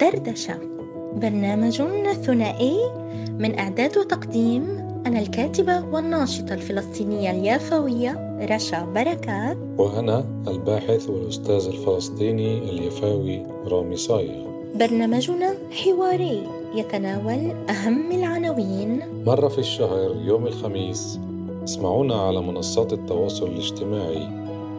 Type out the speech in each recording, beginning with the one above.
دردشة برنامج ثنائي من إعداد وتقديم أنا الكاتبة والناشطة الفلسطينية اليافوية رشا بركات. وأنا الباحث والأستاذ الفلسطيني اليفاوي رامي صايغ. برنامجنا حواري يتناول أهم العناوين. مرة في الشهر يوم الخميس اسمعونا على منصات التواصل الاجتماعي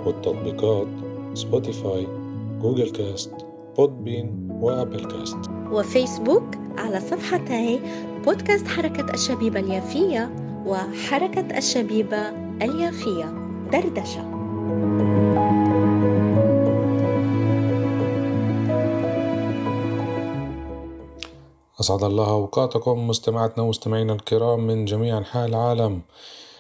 والتطبيقات Spotify Google Cast Podbean و Apple Cast. وفيسبوك على صفحتي بودكاست حركة الشبيبة اليافية وحركة الشبيبة اليافية دردشة. أسعد الله أوقاتكم مستمعاتنا ومستمعينا الكرام من جميع أنحاء العالم.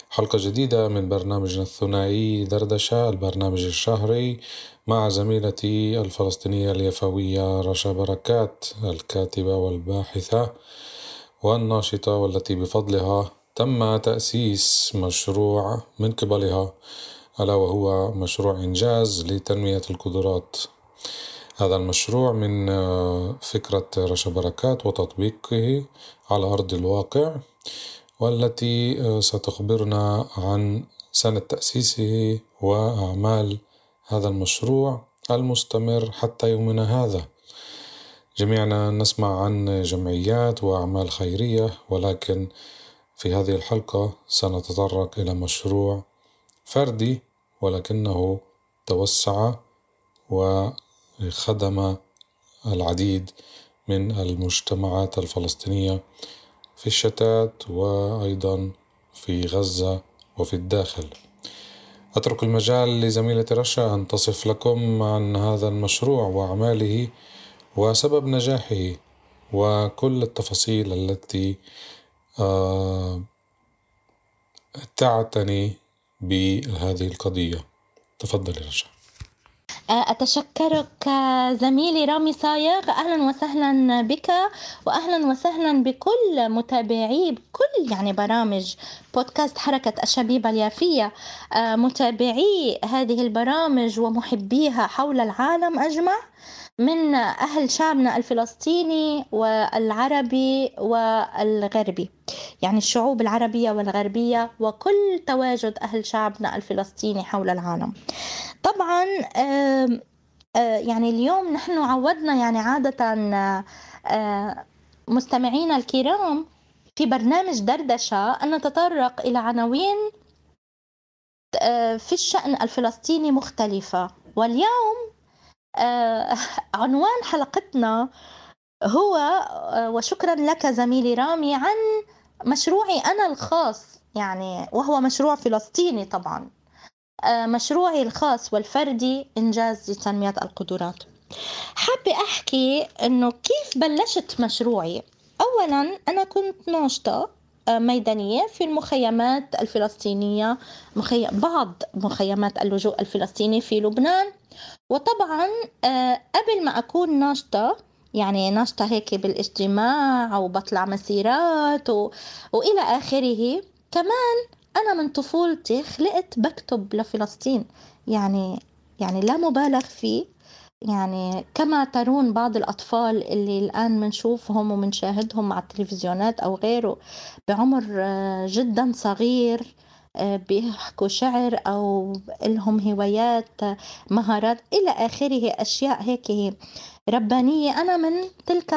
حلقة جديدة من برنامجنا الثنائي دردشة البرنامج الشهري. مع زميلتي الفلسطينية اليفوية رشا بركات الكاتبة والباحثة والناشطة والتي بفضلها تم تأسيس مشروع من قبلها ألا وهو مشروع إنجاز لتنمية القدرات. هذا المشروع من فكرة رشا بركات وتطبيقه على أرض الواقع والتي ستخبرنا عن سنة تأسيسه وأعمال هذا المشروع المستمر حتى يومنا هذا. جميعنا نسمع عن جمعيات وأعمال خيرية ولكن في هذه الحلقة سنتطرق إلى مشروع فردي ولكنه توسع وخدم العديد من المجتمعات الفلسطينية في الشتات وأيضا في غزة وفي الداخل. أترك المجال لزميلتي رشا أن تصف لكم عن هذا المشروع وأعماله وسبب نجاحه وكل التفاصيل التي آه تعتني بهذه القضية. تفضلي رشا. أتشكرك زميلي رامي صايغ. أهلا وسهلا بك وأهلا وسهلا بكل متابعي كل يعني برامج بودكاست حركة الشبيبة اليافية. متابعي هذه البرامج ومحبيها حول العالم أجمع من أهل شعبنا الفلسطيني والعربي والغربي يعني الشعوب العربية والغربية وكل تواجد أهل شعبنا الفلسطيني حول العالم. طبعا يعني اليوم نحن عودنا يعني عادة مستمعينا الكرام في برنامج دردشة أن نتطرق إلى عناوين في الشأن الفلسطيني مختلفة. واليوم عنوان حلقتنا هو وشكرا لك زميلي رامي عن مشروعي أنا الخاص يعني وهو مشروع فلسطيني طبعا. مشروعي الخاص والفردي إنجاز لتنمية القدرات. حابة أحكي أنه كيف بلشت مشروعي. أولا أنا كنت ناشطة ميدانية في المخيمات الفلسطينية مخي... بعض مخيمات اللجوء الفلسطيني في لبنان. وطبعا قبل ما أكون ناشطة يعني ناشطة هيك بالاجتماع وبطلع مسيرات و... وإلى آخره كمان أنا من طفولتي خلقت بكتب لفلسطين يعني يعني لا مبالغ فيه. يعني كما ترون بعض الأطفال اللي الآن منشوفهم ومنشاهدهم مع التلفزيونات أو غيره بعمر جدا صغير بيحكوا شعر أو لهم هوايات مهارات إلى آخره أشياء هيك. ربانية أنا من تلك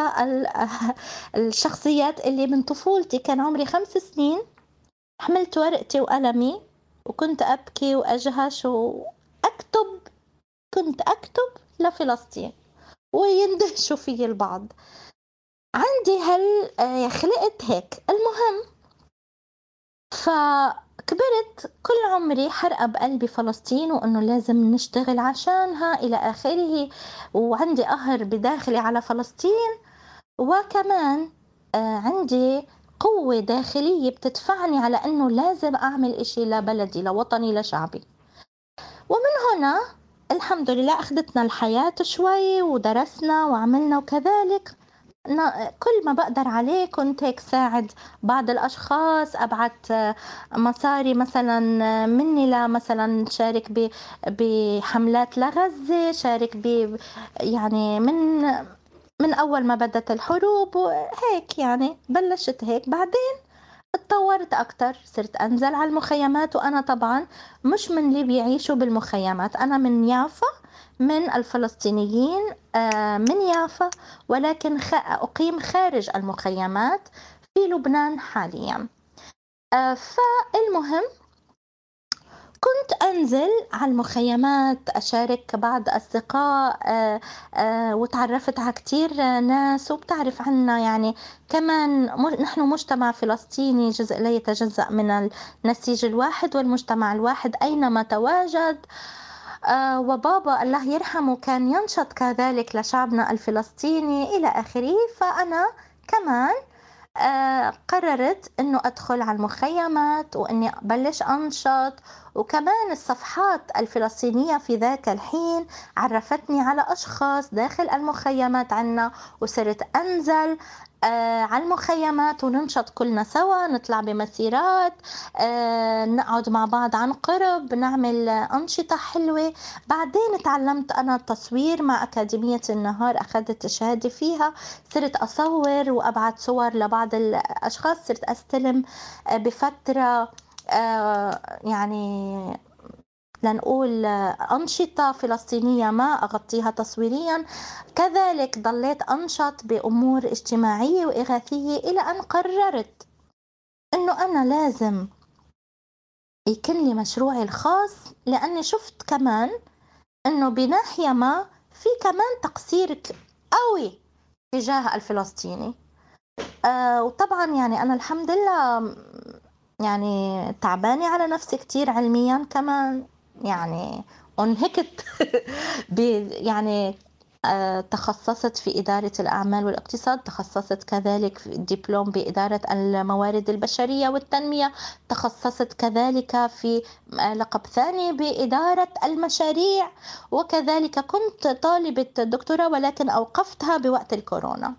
الشخصيات اللي من طفولتي كان عمري خمس سنين حملت ورقتي وقلمي وكنت أبكي وأجهش وأكتب كنت أكتب لفلسطين ويندهشوا في البعض. عندي هل خلقت هيك. المهم فكبرت كل عمري حرقة بقلبي فلسطين وأنه لازم نشتغل عشانها إلى آخره وعندي قهر بداخلي على فلسطين. وكمان عندي قوة داخلية بتدفعني على أنه لازم أعمل إشي لبلدي لوطني لشعبي ومن هنا الحمد لله أخذتنا الحياة شوي ودرسنا وعملنا وكذلك كل ما بقدر عليه كنت هيك ساعد بعض الأشخاص أبعت مصاري مثلا مني لمثلا شارك بحملات لغزة شارك ب يعني من من أول ما بدت الحروب وهيك يعني بلشت هيك. بعدين اتطورت أكتر صرت أنزل على المخيمات وأنا طبعا مش من اللي بيعيشوا بالمخيمات. أنا من يافا من الفلسطينيين آه، من يافا ولكن أقيم خارج المخيمات في لبنان حاليا. آه، فالمهم كنت أنزل على المخيمات أشارك بعض أصدقاء آه، آه، وتعرفت على كتير ناس وبتعرف عنا يعني كمان نحن مجتمع فلسطيني جزء لا يتجزأ من النسيج الواحد والمجتمع الواحد أينما تواجد. آه، وبابا الله يرحمه كان ينشط كذلك لشعبنا الفلسطيني إلى آخره فأنا كمان قررت إنه أدخل على المخيمات وإني أبلش أنشط. وكمان الصفحات الفلسطينية في ذاك الحين عرفتني على أشخاص داخل المخيمات عنا وصرت أنزل. آه على المخيمات وننشط كلنا سوا نطلع بمسيرات آه نقعد مع بعض عن قرب نعمل أنشطة حلوة. بعدين تعلمت أنا التصوير مع أكاديمية النهار أخذت شهادة فيها صرت أصور وأبعت صور لبعض الأشخاص صرت أستلم آه بفترة آه يعني لنقول أنشطة فلسطينية ما أغطيها تصويريا. كذلك ضليت أنشط بأمور اجتماعية وإغاثية إلى أن قررت أنه أنا لازم يكون لي مشروعي الخاص لأني شفت كمان أنه بناحية ما في كمان تقصير قوي تجاه الفلسطيني. آه وطبعا يعني أنا الحمد لله يعني تعبانة على نفسي كتير علميا كمان. يعني انهكت يعني آه، تخصصت في إدارة الأعمال والاقتصاد تخصصت كذلك في دبلوم بإدارة الموارد البشرية والتنمية تخصصت كذلك في لقب ثاني بإدارة المشاريع وكذلك كنت طالبة دكتوراه ولكن أوقفتها بوقت الكورونا.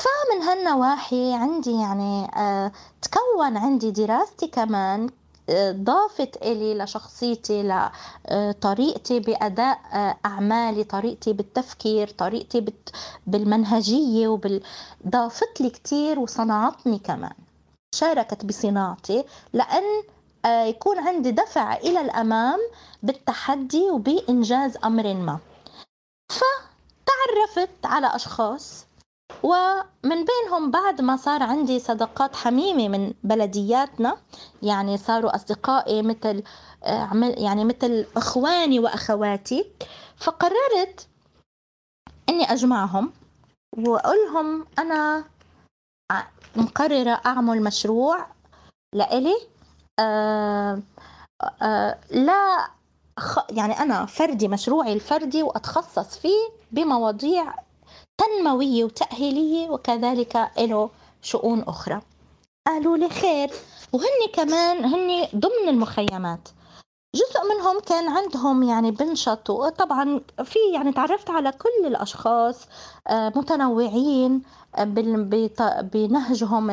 فمن هالنواحي عندي يعني آه، تكون عندي دراستي كمان ضافت إلي لشخصيتي لطريقتي بأداء أعمالي طريقتي بالتفكير طريقتي بالمنهجية وبال... ضافت لي كتير وصنعتني كمان. شاركت بصناعتي لأن آه، يكون عندي دفع إلى الأمام بالتحدي وبإنجاز أمر ما. فتعرفت على أشخاص ومن بينهم بعد ما صار عندي صداقات حميمة من بلدياتنا يعني صاروا أصدقائي مثل يعني مثل إخواني وأخواتي. فقررت إني أجمعهم وأقولهم أنا مقررة أعمل مشروع لإلي آه آه لا يعني أنا فردي مشروعي الفردي وأتخصص فيه بمواضيع تنموية وتأهيلية وكذلك له شؤون أخرى. قالوا لي خير وهن كمان هن ضمن المخيمات. جزء منهم كان عندهم يعني بنشط طبعا في يعني تعرفت على كل الأشخاص آه، متنوعين آه، بنهجهم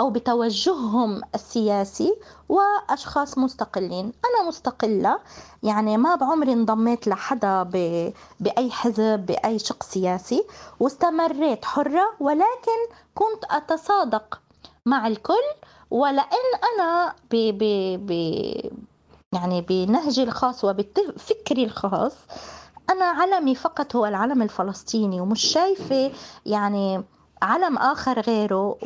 أو بتوجههم السياسي وأشخاص مستقلين. أنا مستقلة يعني ما بعمري انضميت لحدا بأي حزب بأي شق سياسي واستمريت حرة ولكن كنت أتصادق مع الكل ولان أنا ب ب ب يعني بنهجي الخاص وبفكري الخاص أنا علمي فقط هو العلم الفلسطيني ومش شايفة يعني علم آخر غيره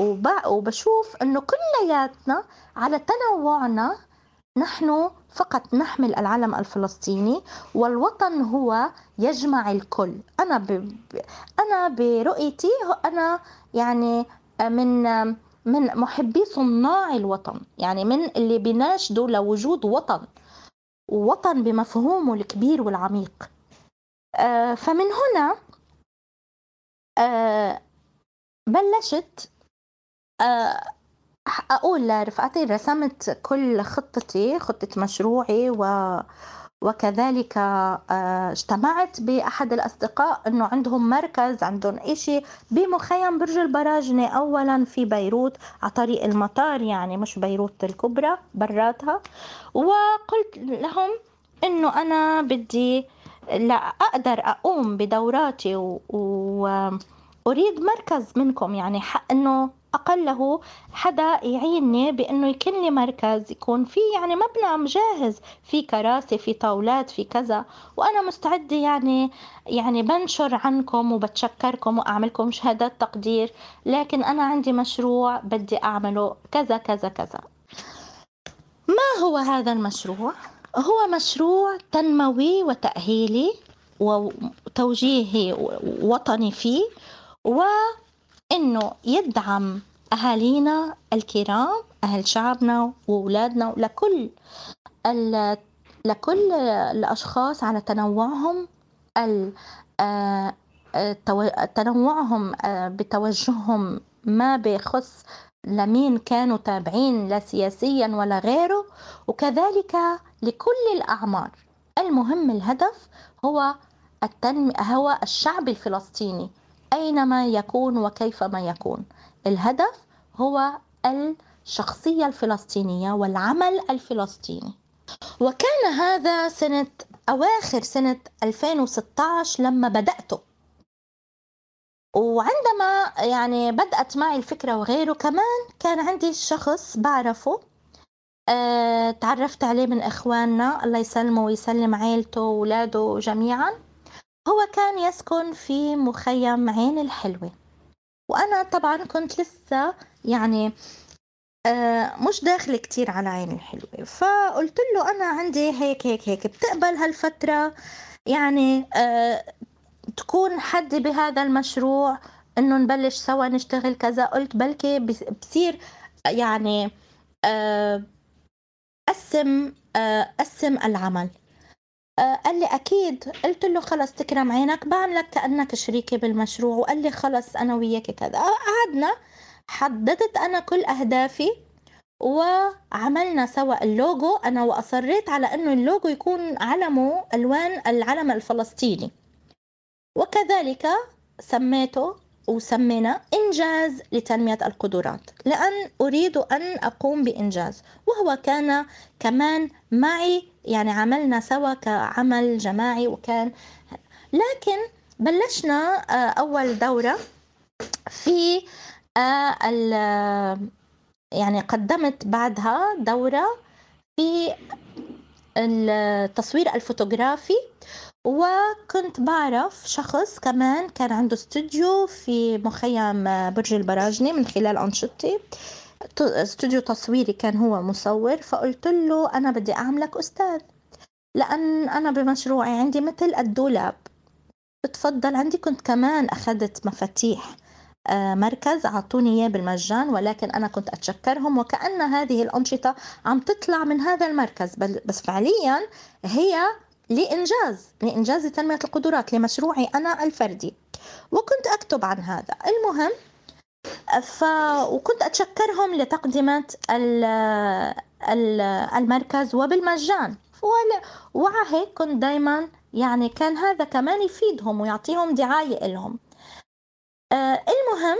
وبشوف أنه كلياتنا على تنوعنا نحن فقط نحمل العلم الفلسطيني والوطن هو يجمع الكل. أنا ب... أنا برؤيتي أنا يعني من من محبي صناع الوطن يعني من اللي بيناشدوا لوجود وطن وطن بمفهومه الكبير والعميق. آه، فمن هنا آه، بلشت آه، أقول لرفقاتي رسمت كل خطتي خطة مشروعي و وكذلك آه، اجتمعت بأحد الأصدقاء أنه عندهم مركز عندهم إشي بمخيم برج البراجنة أولا في بيروت على طريق المطار يعني مش بيروت الكبرى براتها. وقلت لهم أنه أنا بدي لا أقدر أقوم بدوراتي وأريد مركز منكم يعني أنه أقله حدا يعيني بإنه يكون لي مركز يكون في يعني مبنى مجهز في كراسي في طاولات في كذا وأنا مستعدة يعني يعني بنشر عنكم وبتشكركم وأعملكم شهادات تقدير لكن أنا عندي مشروع بدي أعمله كذا كذا كذا ما هو هذا المشروع؟ هو مشروع تنموي وتأهيلي وتوجيهي وطني فيه وإنه يدعم أهالينا الكرام أهل شعبنا وأولادنا لكل لكل الأشخاص على تنوعهم آه، تنوعهم آه، بتوجههم ما بيخص لمين كانوا تابعين لا سياسيا ولا غيره. وكذلك لكل الأعمار. المهم الهدف هو التنمية هو الشعب الفلسطيني. أينما يكون وكيفما يكون. الهدف هو الشخصية الفلسطينية والعمل الفلسطيني. وكان هذا سنة أواخر سنة 2016 لما بدأته. وعندما يعني بدأت معي الفكرة وغيره كمان كان عندي شخص بعرفه أه تعرفت عليه من إخواننا. الله يسلمه ويسلم عيلته وولاده جميعا. هو كان يسكن في مخيم عين الحلوة. وأنا طبعا كنت لسه يعني آه مش داخلة كتير على عين الحلوة. فقلت له أنا عندي هيك هيك هيك بتقبل هالفترة؟ يعني آه تكون حد بهذا المشروع إنه نبلش سوا نشتغل كذا؟ قلت بلكي بصير يعني آه، قسم آه، قسم العمل. آه، قال لي أكيد. قلت له خلص تكرم عينك بعملك كأنك شريكي بالمشروع. وقال لي خلص أنا وياك كذا. قعدنا حددت أنا كل أهدافي وعملنا سوا اللوجو. أنا وأصريت على إنه اللوجو يكون علمه ألوان العلم الفلسطيني. وكذلك سميته وسمينا إنجاز لتنمية القدرات لأن أريد أن أقوم بإنجاز. وهو كان كمان معي يعني عملنا سوا كعمل جماعي وكان لكن بلشنا آه، أول دورة في آه، يعني قدمت بعدها دورة في التصوير الفوتوغرافي. وكنت بعرف شخص كمان كان عنده استوديو في مخيم برج البراجني من خلال أنشطتي. استوديو تصويري كان هو مصور فقلت له أنا بدي أعملك أستاذ لأن أنا بمشروعي عندي مثل الدولاب. بتفضل عندي كنت كمان أخذت مفاتيح آه، مركز أعطوني إياه بالمجان ولكن أنا كنت أتشكرهم وكأن هذه الأنشطة عم تطلع من هذا المركز. بس فعليا هي لإنجاز لإنجاز تنمية القدرات لمشروعي أنا الفردي. وكنت أكتب عن هذا. المهم ف... وكنت أتشكرهم لتقدمة ال... ال... المركز وبالمجان. وعلى هيك كنت دايما يعني كان هذا كمان يفيدهم ويعطيهم دعاية إلهم. آه المهم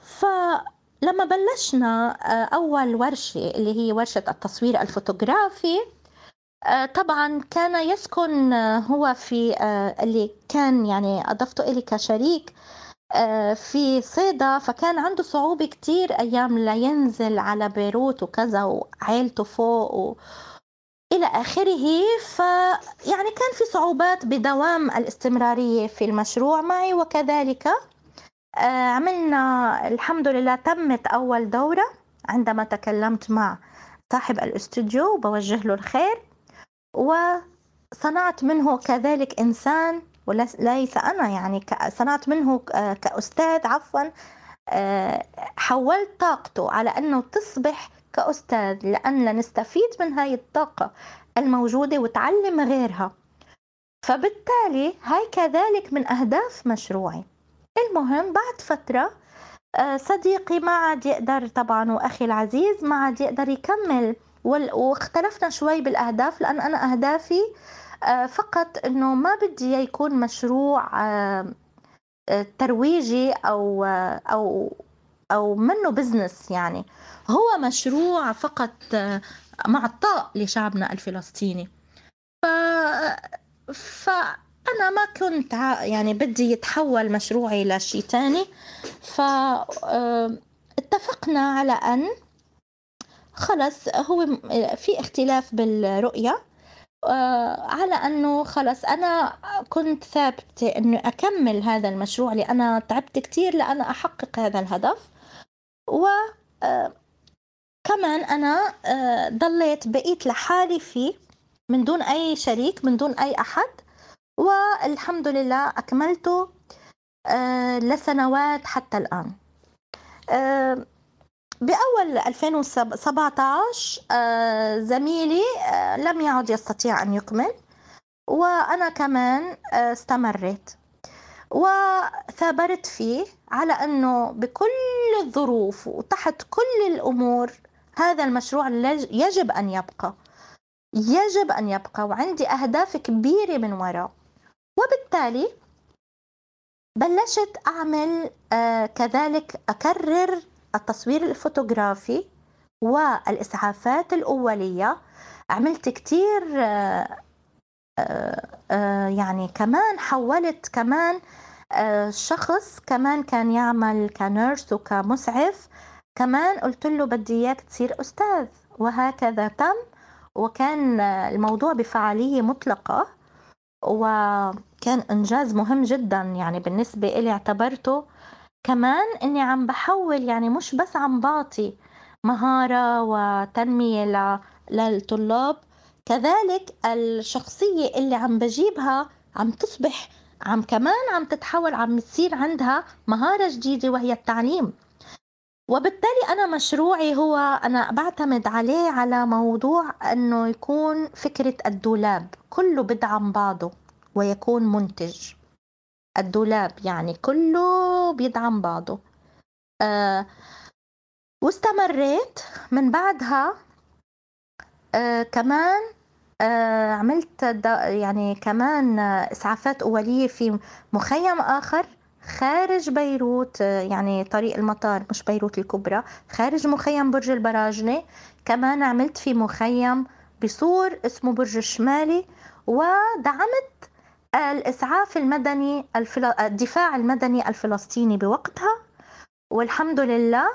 فلما بلشنا آه أول ورشة اللي هي ورشة التصوير الفوتوغرافي آه، طبعا كان يسكن هو في اللي كان يعني أضفته إلي كشريك في صيدا فكان عنده صعوبة كتير أيام لينزل على بيروت وكذا وعيلته فوق و... إلى آخره. فيعني كان في صعوبات بدوام الاستمرارية في المشروع معي وكذلك. عملنا الحمد لله تمت أول دورة عندما تكلمت مع صاحب الاستوديو وبوجه له الخير وصنعت منه كذلك إنسان وليس أنا يعني صنعت منه كأستاذ عفوا آه، حولت طاقته على أنه تصبح كأستاذ لأن نستفيد من هاي الطاقة الموجودة وتعلم غيرها. فبالتالي هاي كذلك من أهداف مشروعي. المهم بعد فترة آه، صديقي ما عاد يقدر طبعا وأخي العزيز ما عاد يقدر يكمل واختلفنا شوي بالأهداف لأن أنا أهدافي فقط إنه ما بدي يكون مشروع آه، ترويجي أو أو أو منه بزنس يعني. هو مشروع فقط معطاء لشعبنا الفلسطيني. ف فأنا ما كنت يعني بدي يتحول مشروعي لشيء تاني. فاتفقنا على أن خلص هو في اختلاف بالرؤية. على أنه خلص أنا كنت ثابتة أنه أكمل هذا المشروع لأنا تعبت كتير لأنا أحقق هذا الهدف. و كمان أنا ضليت بقيت لحالي فيه من دون أي شريك من دون أي أحد. والحمد لله أكملته لسنوات حتى الآن. بأول 2017 آه، زميلي آه، لم يعد يستطيع أن يكمل وأنا كمان آه، استمريت. وثابرت فيه على أنه بكل الظروف وتحت كل الأمور هذا المشروع يجب أن يبقى. يجب أن يبقى وعندي أهداف كبيرة من وراء. وبالتالي بلشت أعمل كذلك أكرر التصوير الفوتوغرافي والإسعافات الأولية. عملت كتير آه، آه، آه، يعني كمان حولت كمان شخص كمان كان يعمل كنيرس وكمسعف. كمان قلت له بدي إياك تصير أستاذ وهكذا تم. وكان الموضوع بفعالية مطلقة وكان إنجاز مهم جدا يعني بالنسبة لي اعتبرته كمان إني عم بحول يعني مش بس عم بعطي مهارة وتنمية للطلاب كذلك الشخصية اللي عم بجيبها عم تصبح عم كمان عم تتحول عم تصير عندها مهارة جديدة وهي التعليم. وبالتالي أنا مشروعي هو أنا بعتمد عليه على موضوع أنه يكون فكرة الدولاب كله بدعم بعضه ويكون منتج. الدولاب يعني كله بيدعم بعضه. آه واستمريت من بعدها آه كمان آه عملت يعني كمان إسعافات أولية في مخيم آخر خارج بيروت يعني طريق المطار مش بيروت الكبرى خارج مخيم برج البراجنة. كمان عملت في مخيم بصور اسمه برج الشمالي ودعمت الإسعاف المدني. الدفاع المدني الفلسطيني بوقتها والحمد لله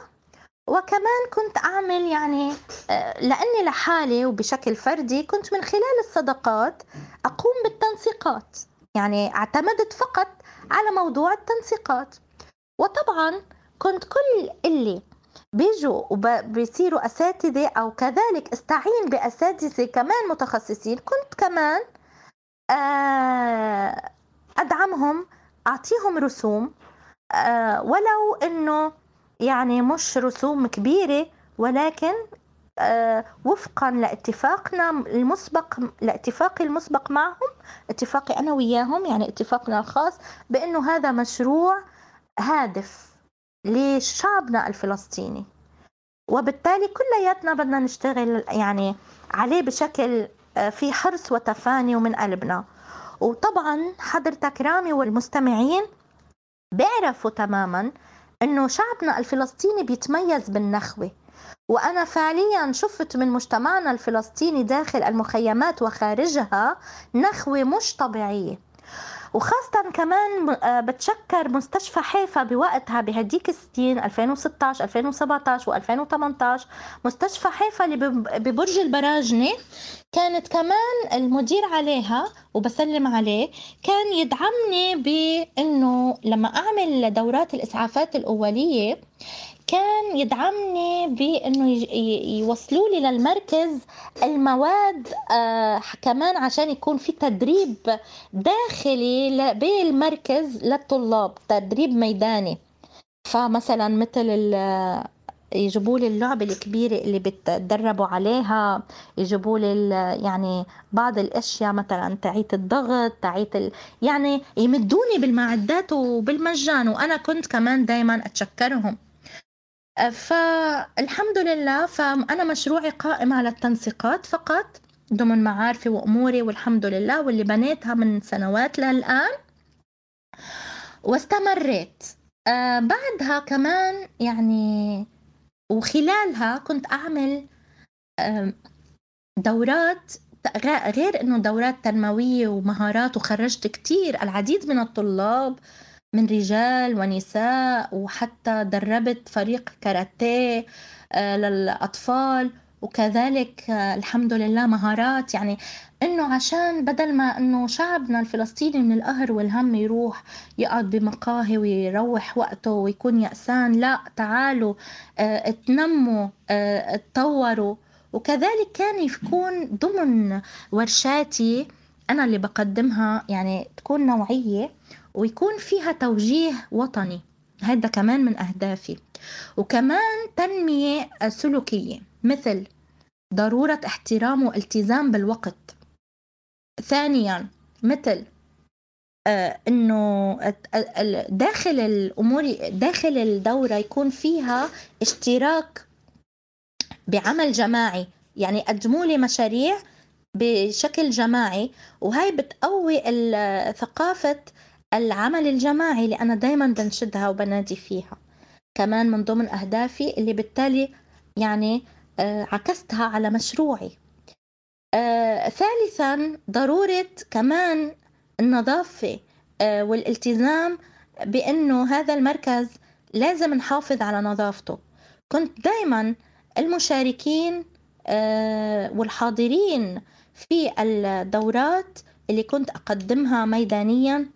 وكمان كنت أعمل يعني آه، لأني لحالي وبشكل فردي كنت من خلال الصدقات أقوم بالتنسيقات يعني اعتمدت فقط على موضوع التنسيقات وطبعا كنت كل اللي بيجوا وبيصيروا أساتذة أو كذلك استعين بأساتذة كمان متخصصين كنت كمان آه، أدعمهم أعطيهم رسوم آه، ولو إنه يعني مش رسوم كبيرة ولكن آه، وفقا لاتفاقنا المسبق لاتفاقي المسبق معهم اتفاقي أنا وياهم يعني اتفاقنا الخاص بإنه هذا مشروع هادف لشعبنا الفلسطيني. وبالتالي كلياتنا بدنا نشتغل يعني عليه بشكل في حرص وتفاني ومن قلبنا. وطبعا حضرتك رامي والمستمعين بيعرفوا تماما إنه شعبنا الفلسطيني بيتميز بالنخوة. وأنا فعليا شفت من مجتمعنا الفلسطيني داخل المخيمات وخارجها نخوة مش طبيعية. وخاصة كمان آه، بتشكر مستشفى حيفا بوقتها بهديك السنين 2016 2017 و2018 مستشفى حيفا اللي ببرج البراجنة كانت كمان المدير عليها وبسلم عليه كان يدعمني بإنه لما أعمل دورات الإسعافات الأولية كان يدعمني بإنه يوصلوا لي للمركز المواد آه كمان عشان يكون في تدريب داخلي بالمركز للطلاب تدريب ميداني. فمثلا مثل يجيبوا لي اللعبة الكبيرة اللي بتدربوا عليها يجيبوا لي يعني بعض الأشياء مثلا تعيت الضغط تعيت ال... يعني يمدوني بالمعدات وبالمجان وأنا كنت كمان دائما أتشكرهم. فالحمد لله فأنا مشروعي قائم على التنسيقات فقط ضمن معارفي وأموري والحمد لله واللي بنيتها من سنوات للآن. واستمريت. آه بعدها كمان يعني وخلالها كنت أعمل دورات غير إنه دورات تنموية ومهارات وخرجت كتير العديد من الطلاب من رجال ونساء وحتى دربت فريق كاراتيه آه، للأطفال. وكذلك آه، الحمد لله مهارات. يعني إنه عشان بدل ما إنه شعبنا الفلسطيني من القهر والهم يروح يقعد بمقاهي ويروح وقته ويكون يأسان لا تعالوا آه تنموا آه تطوروا وكذلك كان يكون ضمن ورشاتي أنا اللي بقدمها يعني تكون نوعية. ويكون فيها توجيه وطني. هذا كمان من أهدافي. وكمان تنمية سلوكية مثل ضرورة احترام والتزام بالوقت. ثانيا مثل آه إنه داخل الأمور داخل الدورة يكون فيها اشتراك بعمل جماعي. يعني قدموا لي مشاريع بشكل جماعي وهي بتقوي ثقافة العمل الجماعي اللي أنا دايما بنشدها وبنادي فيها. كمان من ضمن أهدافي اللي بالتالي يعني آه عكستها على مشروعي. آه ثالثا ضرورة كمان النظافة آه والالتزام بأنه هذا المركز لازم نحافظ على نظافته. كنت دايما المشاركين والحاضرين في الدورات اللي كنت أقدمها ميدانيا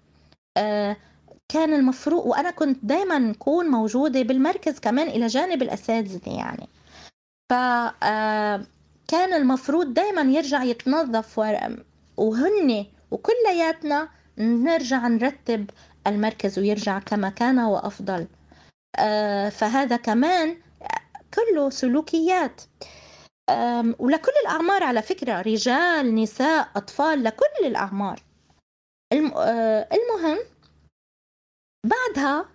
كان المفروض وأنا كنت دايما أكون موجودة بالمركز كمان إلى جانب الأساتذة يعني. فكان آه، المفروض دايما يرجع يتنظف وهن وكلياتنا نرجع نرتب المركز ويرجع كما كان وأفضل. فهذا كمان كله سلوكيات. ولكل الأعمار على فكرة رجال نساء أطفال لكل الأعمار. آه، المهم بعدها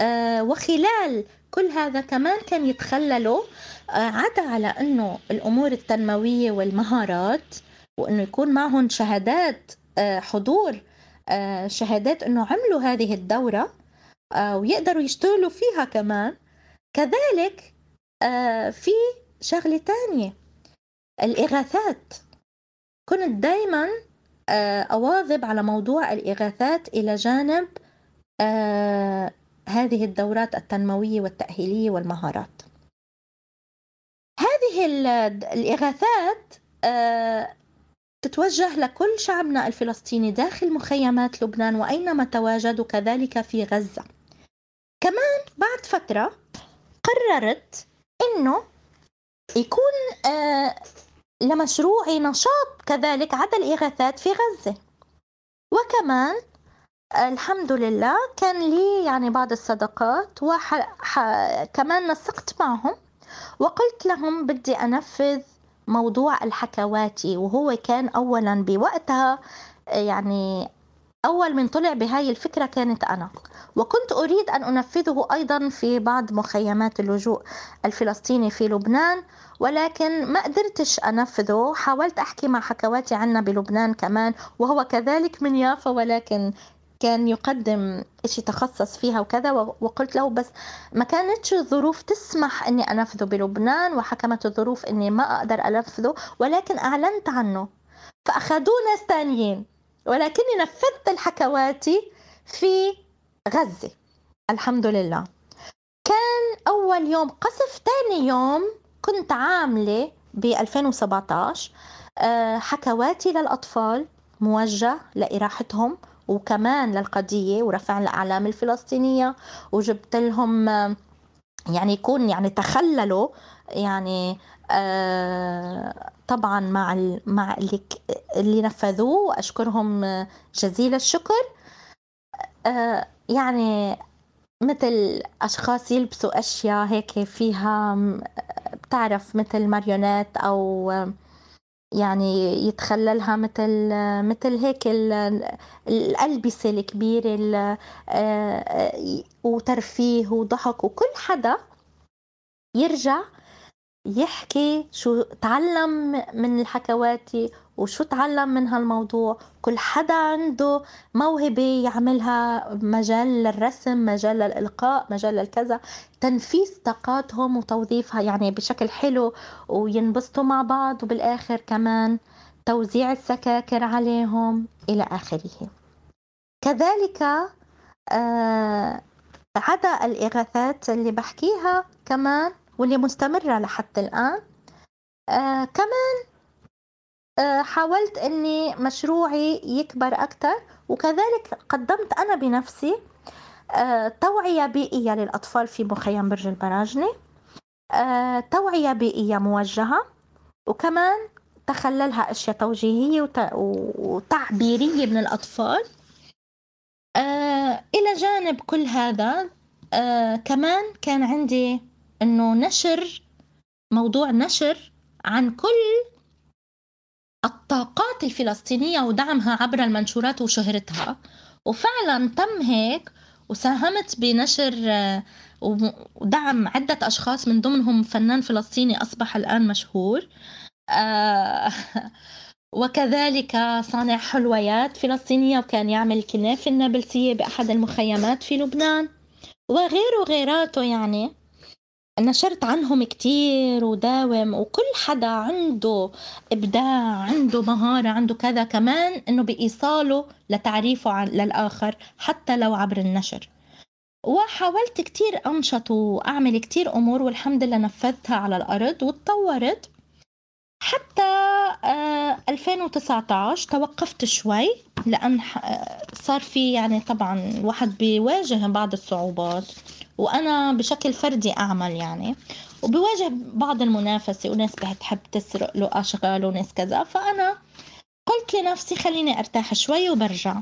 آه، وخلال كل هذا كمان كان يتخللوا آه، عدا على إنه الأمور التنموية والمهارات وإنه يكون معهم شهادات حضور شهادات إنه عملوا هذه الدورة ويقدروا يشتغلوا فيها كمان. كذلك في شغلة تانية الإغاثات. كنت دايما أواظب على موضوع الإغاثات إلى جانب آه هذه الدورات التنموية والتأهيلية والمهارات. هذه الإغاثات آه تتوجه لكل شعبنا الفلسطيني داخل مخيمات لبنان وأينما تواجدوا كذلك في غزة. كمان بعد فترة قررت إنه يكون لمشروعي نشاط كذلك عدا الإغاثات في غزة. وكمان الحمد لله كان لي يعني بعض الصدقات وكمان نسقت معهم وقلت لهم بدي أنفذ موضوع الحكواتي وهو كان أولا بوقتها يعني أول من طلع بهاي الفكرة كانت أنا وكنت أريد أن أنفذه أيضا في بعض مخيمات اللجوء الفلسطيني في لبنان ولكن ما قدرتش أنفذه. حاولت أحكي مع حكواتي عنا بلبنان كمان وهو كذلك من يافا ولكن كان يقدم شيء تخصص فيها وكذا وقلت له بس ما كانتش الظروف تسمح إني أنفذه بلبنان وحكمت الظروف إني ما أقدر أنفذه ولكن أعلنت عنه. فأخذوه ناس ثانيين ولكني نفذت الحكواتي في غزة. الحمد لله. كان أول يوم قصف تاني يوم كنت عاملة ب 2017 آه، حكواتي للأطفال موجه لإراحتهم وكمان للقضية ورفع الأعلام الفلسطينية وجبت لهم آه، يعني يكون يعني تخللوا يعني آه طبعا مع مع اللي اللي نفذوه وأشكرهم جزيل الشكر. آه يعني مثل أشخاص يلبسوا أشياء هيك فيها بتعرف مثل ماريونات أو يعني يتخللها مثل مثل هيك الألبسة الكبيرة آه، وترفيه وضحك وكل حدا يرجع يحكي شو تعلم من الحكواتي وشو تعلم من هالموضوع. كل حدا عنده موهبة يعملها مجال للرسم مجال للإلقاء مجال للكذا. تنفيذ طاقاتهم وتوظيفها يعني بشكل حلو وينبسطوا مع بعض وبالآخر كمان توزيع السكاكر عليهم إلى آخره. كذلك آه عدا الإغاثات اللي بحكيها كمان واللي مستمرة لحتى الآن. آه كمان آه حاولت أني مشروعي يكبر أكثر وكذلك قدمت أنا بنفسي آه توعية بيئية للأطفال في مخيم برج البراجنة آه توعية بيئية موجهة وكمان تخللها أشياء توجيهية وتعبيرية من الأطفال. آه إلى جانب كل هذا آه كمان كان عندي إنه نشر موضوع نشر عن كل الطاقات الفلسطينية ودعمها عبر المنشورات وشهرتها. وفعلا تم هيك وساهمت بنشر آه، ودعم عدة أشخاص من ضمنهم فنان فلسطيني أصبح الآن مشهور. آه، وكذلك صانع حلويات فلسطينية وكان يعمل كنافة النابلسية بأحد المخيمات في لبنان. وغيره غيراته يعني. نشرت عنهم كتير وداوم وكل حدا عنده إبداع عنده مهارة عنده كذا كمان إنه بإيصاله لتعريفه عن للآخر حتى لو عبر النشر. وحاولت كتير أنشط وأعمل كتير أمور والحمد لله نفذتها على الأرض وتطورت. حتى 2019 آه، توقفت شوي لأن صار في يعني طبعا الواحد بيواجه بعض الصعوبات. وأنا بشكل فردي أعمل يعني. وبواجه بعض المنافسة وناس بتحب تسرق له أشغال وناس كذا. فأنا قلت لنفسي خليني أرتاح شوي وبرجع.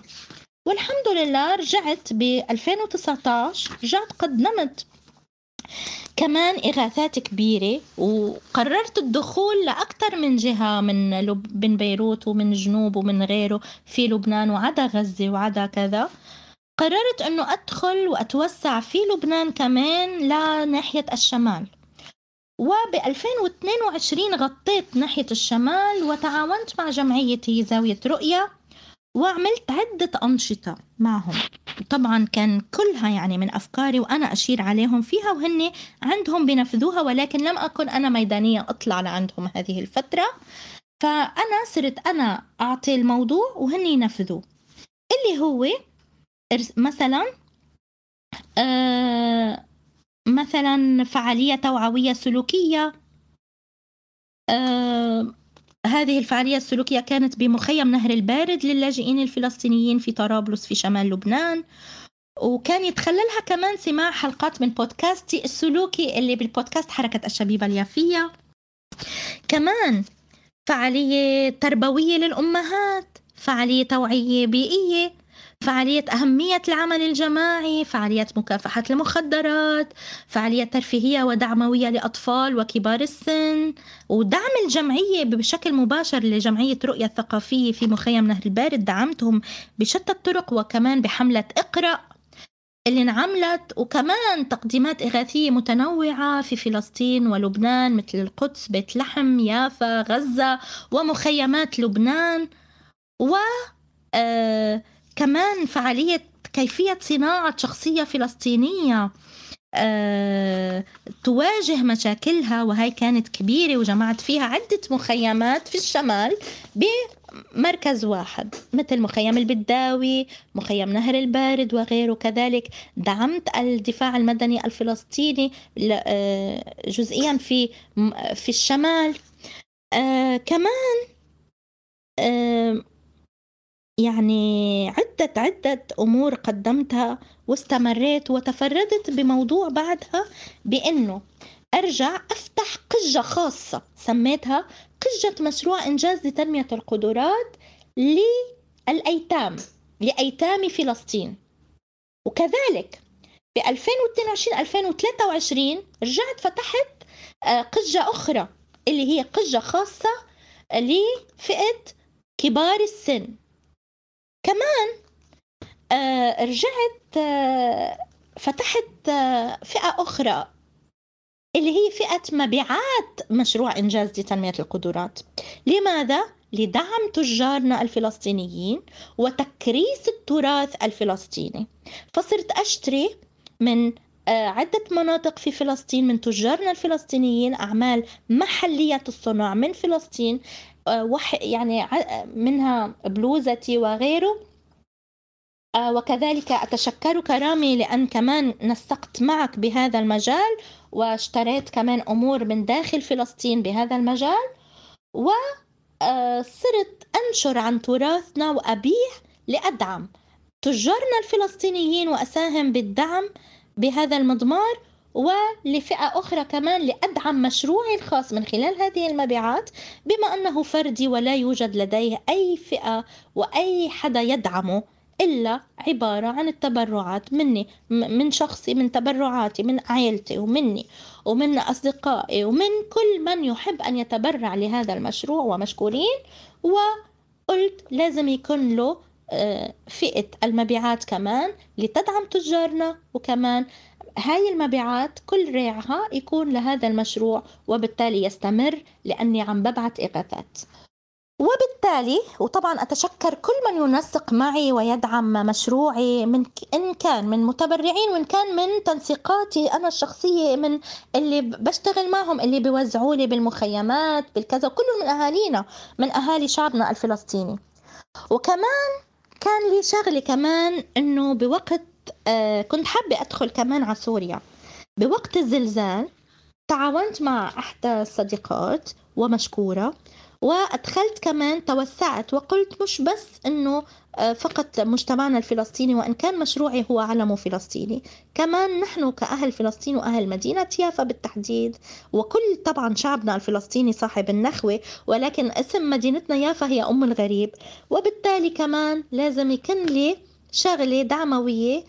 والحمد لله رجعت ب 2019 رجعت قدمت كمان إغاثات كبيرة وقررت الدخول لأكثر من جهة من. من بيروت ومن جنوب ومن غيره في لبنان وعدا غزة وعدا كذا. قررت أنه أدخل وأتوسع في لبنان كمان لناحية الشمال. وب 2022 غطيت ناحية الشمال وتعاونت مع جمعيتي زاوية رؤية وعملت عدة أنشطة معهم. طبعا كان كلها يعني من أفكاري وأنا أشير عليهم فيها وهن عندهم بنفذوها ولكن لم أكن أنا ميدانية أطلع لعندهم هذه الفترة. فأنا صرت أنا أعطي الموضوع وهن ينفذوه. اللي هو مثلا آه مثلا فعالية توعوية سلوكية آه هذه الفعالية السلوكية كانت بمخيم نهر البارد للاجئين الفلسطينيين في طرابلس في شمال لبنان. وكان يتخللها كمان سماع حلقات من بودكاستي السلوكي اللي بالبودكاست حركة الشبيبة اليافية. كمان فعالية تربوية للأمهات فعالية توعية بيئية. فعالية أهمية العمل الجماعي فعاليات مكافحة المخدرات فعاليات ترفيهية ودعموية لأطفال وكبار السن ودعم الجمعية بشكل مباشر لجمعية رؤية الثقافية في مخيم نهر البارد. دعمتهم بشتى الطرق وكمان بحملة إقرأ اللي انعملت وكمان تقديمات إغاثية متنوعة في فلسطين ولبنان مثل القدس بيت لحم يافا غزة ومخيمات لبنان و آه كمان فعالية كيفية صناعة شخصية فلسطينية أه، تواجه مشاكلها وهي كانت كبيرة وجمعت فيها عدة مخيمات في الشمال بمركز واحد مثل مخيم البداوي مخيم نهر البارد وغيره. كذلك دعمت الدفاع المدني الفلسطيني أه، جزئيا في في الشمال. أه، كمان يعني عدة عدة أمور قدمتها واستمريت وتفردت بموضوع بعدها بأنه أرجع أفتح قجة خاصة سميتها قجة مشروع إنجاز لتنمية القدرات للأيتام لأيتام فلسطين. وكذلك ب 2022 2023 رجعت فتحت آه، قجة أخرى اللي هي قجة خاصة لفئة كبار السن. كمان آه رجعت آه فتحت آه فئة أخرى اللي هي فئة مبيعات مشروع إنجاز لتنمية القدرات لماذا؟ لدعم تجارنا الفلسطينيين وتكريس التراث الفلسطيني فصرت أشتري من عدة مناطق في فلسطين من تجارنا الفلسطينيين أعمال محلية الصنع من فلسطين يعني منها بلوزتي وغيره. آه، وكذلك أتشكرك رامي لأن كمان نسقت معك بهذا المجال واشتريت كمان أمور من داخل فلسطين بهذا المجال. وصرت أنشر عن تراثنا وأبيع لأدعم تجارنا الفلسطينيين وأساهم بالدعم بهذا المضمار. ولفئة أخرى كمان لأدعم مشروعي الخاص من خلال هذه المبيعات بما أنه فردي ولا يوجد لديه أي فئة وأي حدا يدعمه إلا عبارة عن التبرعات مني من شخصي من تبرعاتي من عائلتي ومني ومن أصدقائي ومن كل من يحب أن يتبرع لهذا المشروع ومشكورين. وقلت لازم يكون له آه، فئة المبيعات كمان لتدعم تجارنا وكمان هاي المبيعات كل ريعها يكون لهذا المشروع وبالتالي يستمر لأني عم ببعث إغاثات وبالتالي وطبعا أتشكر كل من ينسق معي ويدعم مشروعي من إن كان من متبرعين وإن كان من تنسيقاتي أنا الشخصية من اللي بشتغل معهم اللي بيوزعوا لي بالمخيمات بالكذا كلهم من أهالينا من أهالي شعبنا الفلسطيني. وكمان كان لي شغلة كمان إنه بوقت كنت حابة أدخل كمان على سوريا. بوقت الزلزال تعاونت مع إحدى الصديقات ومشكورة وأدخلت كمان توسعت وقلت مش بس أنه آه، فقط مجتمعنا الفلسطيني وإن كان مشروعي هو علم فلسطيني كمان نحن كأهل فلسطين وأهل مدينة يافا بالتحديد. وكل طبعا شعبنا الفلسطيني صاحب النخوة ولكن اسم مدينتنا يافا هي أم الغريب. وبالتالي كمان لازم يكون لي شغلة دعموية آه،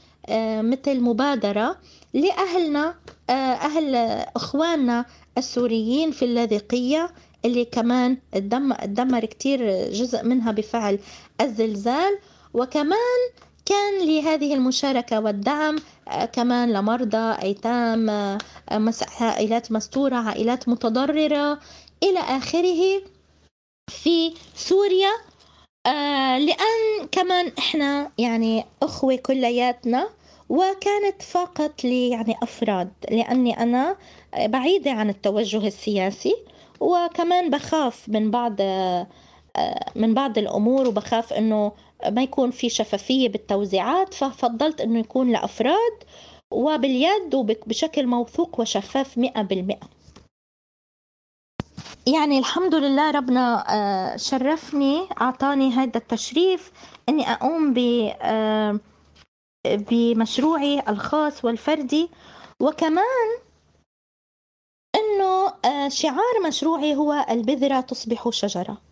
مثل مبادرة لأهلنا آه، أهل إخواننا السوريين في اللاذقية اللي كمان تدمر كتير جزء منها بفعل الزلزال. وكمان كان لهذه المشاركة والدعم آه، كمان لمرضى أيتام آه، عائلات مستورة عائلات متضررة إلى آخره في سوريا. آه، لأن كمان إحنا يعني أخوة كلياتنا وكانت فقط لي يعني أفراد لأني أنا بعيدة عن التوجه السياسي وكمان بخاف من بعض آه، من بعض الأمور وبخاف إنه ما يكون في شفافية بالتوزيعات ففضلت إنه يكون لأفراد وباليد وبشكل موثوق وشفاف مئة بالمئة. يعني الحمد لله ربنا آه، شرفني أعطاني هذا التشريف إني أقوم ب آه، بمشروعي الخاص والفردي وكمان إنه آه، شعار مشروعي هو البذرة تصبح شجرة.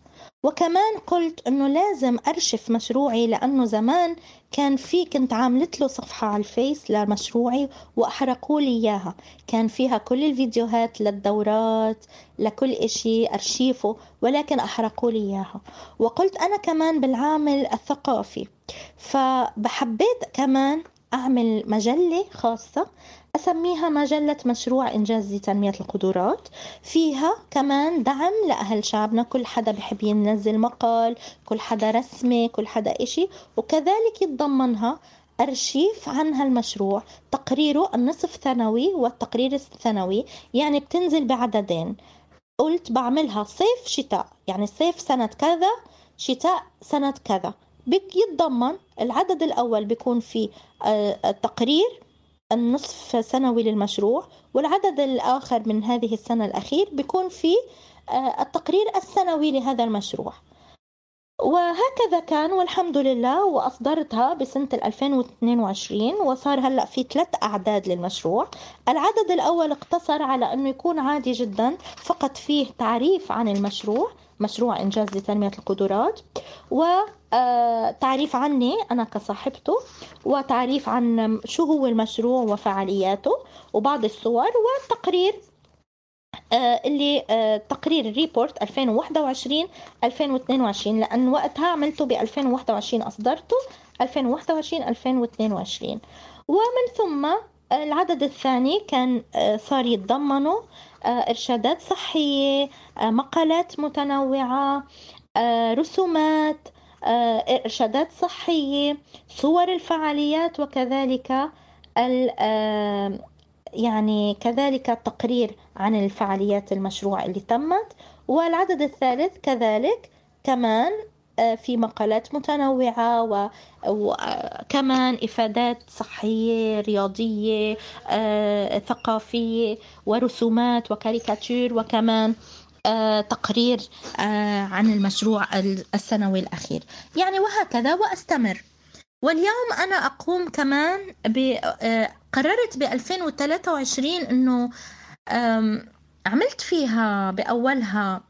وكمان قلت إنه لازم أرشف مشروعي لأنه زمان كان في كنت عاملت له صفحة على الفيس لمشروعي وأحرقوا لي إياها. كان فيها كل الفيديوهات للدورات لكل إشي أرشيفه ولكن أحرقوا لي إياها. وقلت أنا كمان بالعامل الثقافي فبحبيت كمان أعمل مجلة خاصة أسميها مجلة مشروع إنجاز لتنمية القدرات. فيها كمان دعم لأهل شعبنا كل حدا بحب ينزل مقال كل حدا رسمة كل حدا إشي. وكذلك يتضمنها أرشيف عن هالمشروع تقريره النصف ثانوي والتقرير الثانوي يعني بتنزل بعددين. قلت بعملها صيف شتاء يعني صيف سنة كذا شتاء سنة كذا. يتضمن العدد الأول بيكون فيه التقرير آه، النصف سنوي للمشروع والعدد الآخر من هذه السنة الأخير بيكون فيه آه، التقرير السنوي لهذا المشروع. وهكذا كان والحمد لله وأصدرتها بسنة 2022 وصار هلأ في ثلاث أعداد للمشروع. العدد الأول اقتصر على أنه يكون عادي جدا فقط فيه تعريف عن المشروع مشروع إنجاز لتنمية القدرات. وتعريف عني أنا كصاحبته وتعريف عن شو هو المشروع وفعالياته وبعض الصور والتقرير. آه، اللي آه، تقرير الريبورت 2021 2022 لأن وقتها عملته ب 2021 أصدرته 2021 2022 ومن ثم العدد الثاني كان آه، صار يتضمنوا آه، إرشادات صحية آه، مقالات متنوعة رسومات إرشادات صحية صور الفعاليات وكذلك يعني كذلك تقرير عن الفعاليات المشروع اللي تمت. والعدد الثالث كذلك كمان آه، في مقالات متنوعة وكمان إفادات صحية رياضية آه، ثقافية ورسومات وكاريكاتير وكمان آه، تقرير عن المشروع السنوي الأخير. يعني وهكذا وأستمر. واليوم أنا أقوم كمان قررت ب 2023 أنه عملت فيها بأولها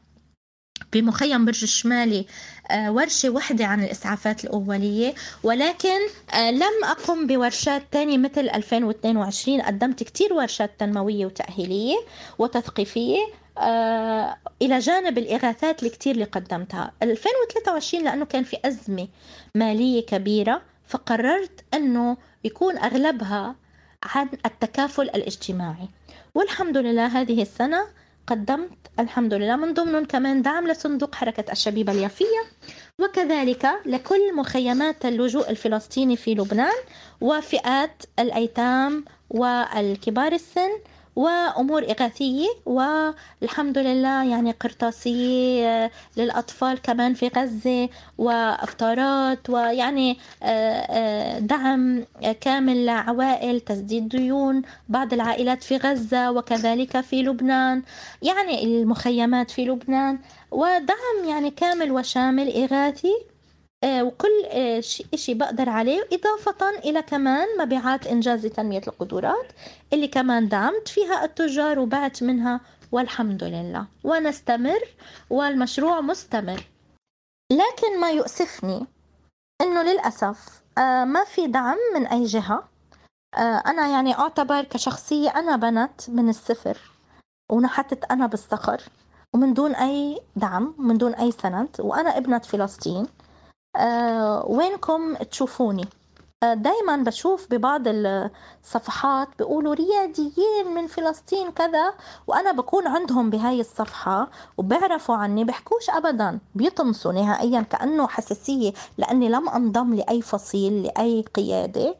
بمخيم برج الشمالي آه، ورشة واحدة عن الإسعافات الأولية. ولكن آه، لم أقم بورشات تانية مثل 2022 قدمت كتير ورشات تنموية وتأهيلية وتثقيفية. آه، إلى جانب الإغاثات الكتير اللي قدمتها. 2023 لأنه كان في أزمة مالية كبيرة فقررت أنه يكون أغلبها عن التكافل الاجتماعي. والحمد لله هذه السنة قدمت الحمد لله من ضمنهم كمان دعم لصندوق حركة الشبيبة اليافية وكذلك لكل مخيمات اللجوء الفلسطيني في لبنان وفئات الأيتام والكبار السن وأمور إغاثية والحمد لله يعني قرطاسية آه، للأطفال كمان في غزة وإفطارات ويعني آه، آه، دعم كامل لعوائل تسديد ديون بعض العائلات في غزة وكذلك في لبنان. يعني المخيمات في لبنان ودعم يعني كامل وشامل إغاثي. وكل آه، شيء بقدر عليه. إضافة إلى كمان مبيعات إنجاز تنمية القدرات اللي كمان دعمت فيها التجار وبعت منها والحمد لله. ونستمر والمشروع مستمر. لكن ما يؤسفني أنه للأسف آه، ما في دعم من أي جهة. أنا يعني أعتبر كشخصية أنا بنت من الصفر ونحتت أنا بالصخر ومن دون أي دعم من دون أي سند وأنا ابنة فلسطين. آه، وينكم تشوفوني؟ آه، دايما بشوف ببعض الصفحات بيقولوا رياديين من فلسطين كذا وأنا بكون عندهم بهاي الصفحة وبيعرفوا عني بحكوش ابدا بيطمسوا نهائيا كأنه حساسية لأني لم أنضم لأي فصيل لأي قيادة.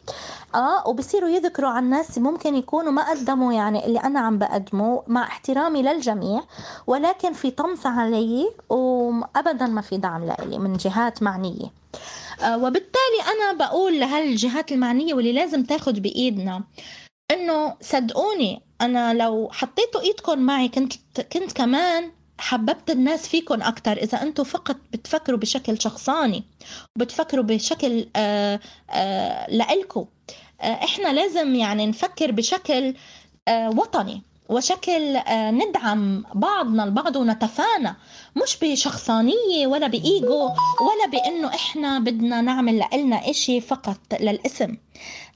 آه وبصيروا يذكروا عن ناس ممكن يكونوا ما قدموا يعني اللي أنا عم بقدمه مع احترامي للجميع ولكن في طمس علي وابدا ما في دعم لإلي من جهات معنية. آه، وبالتالي أنا بقول لهالجهات المعنية واللي لازم تاخد بإيدنا إنه صدقوني أنا لو حطيتوا إيدكم معي كنت كنت كمان حببت الناس فيكم أكتر. إذا أنتم فقط بتفكروا بشكل شخصاني وبتفكروا بشكل آه آه لإلكم آه إحنا لازم يعني نفكر بشكل آه وطني وشكل آه، ندعم بعضنا البعض ونتفانى. مش بشخصانية ولا بإيجو ولا بأنه إحنا بدنا نعمل لإلنا إشي فقط للإسم.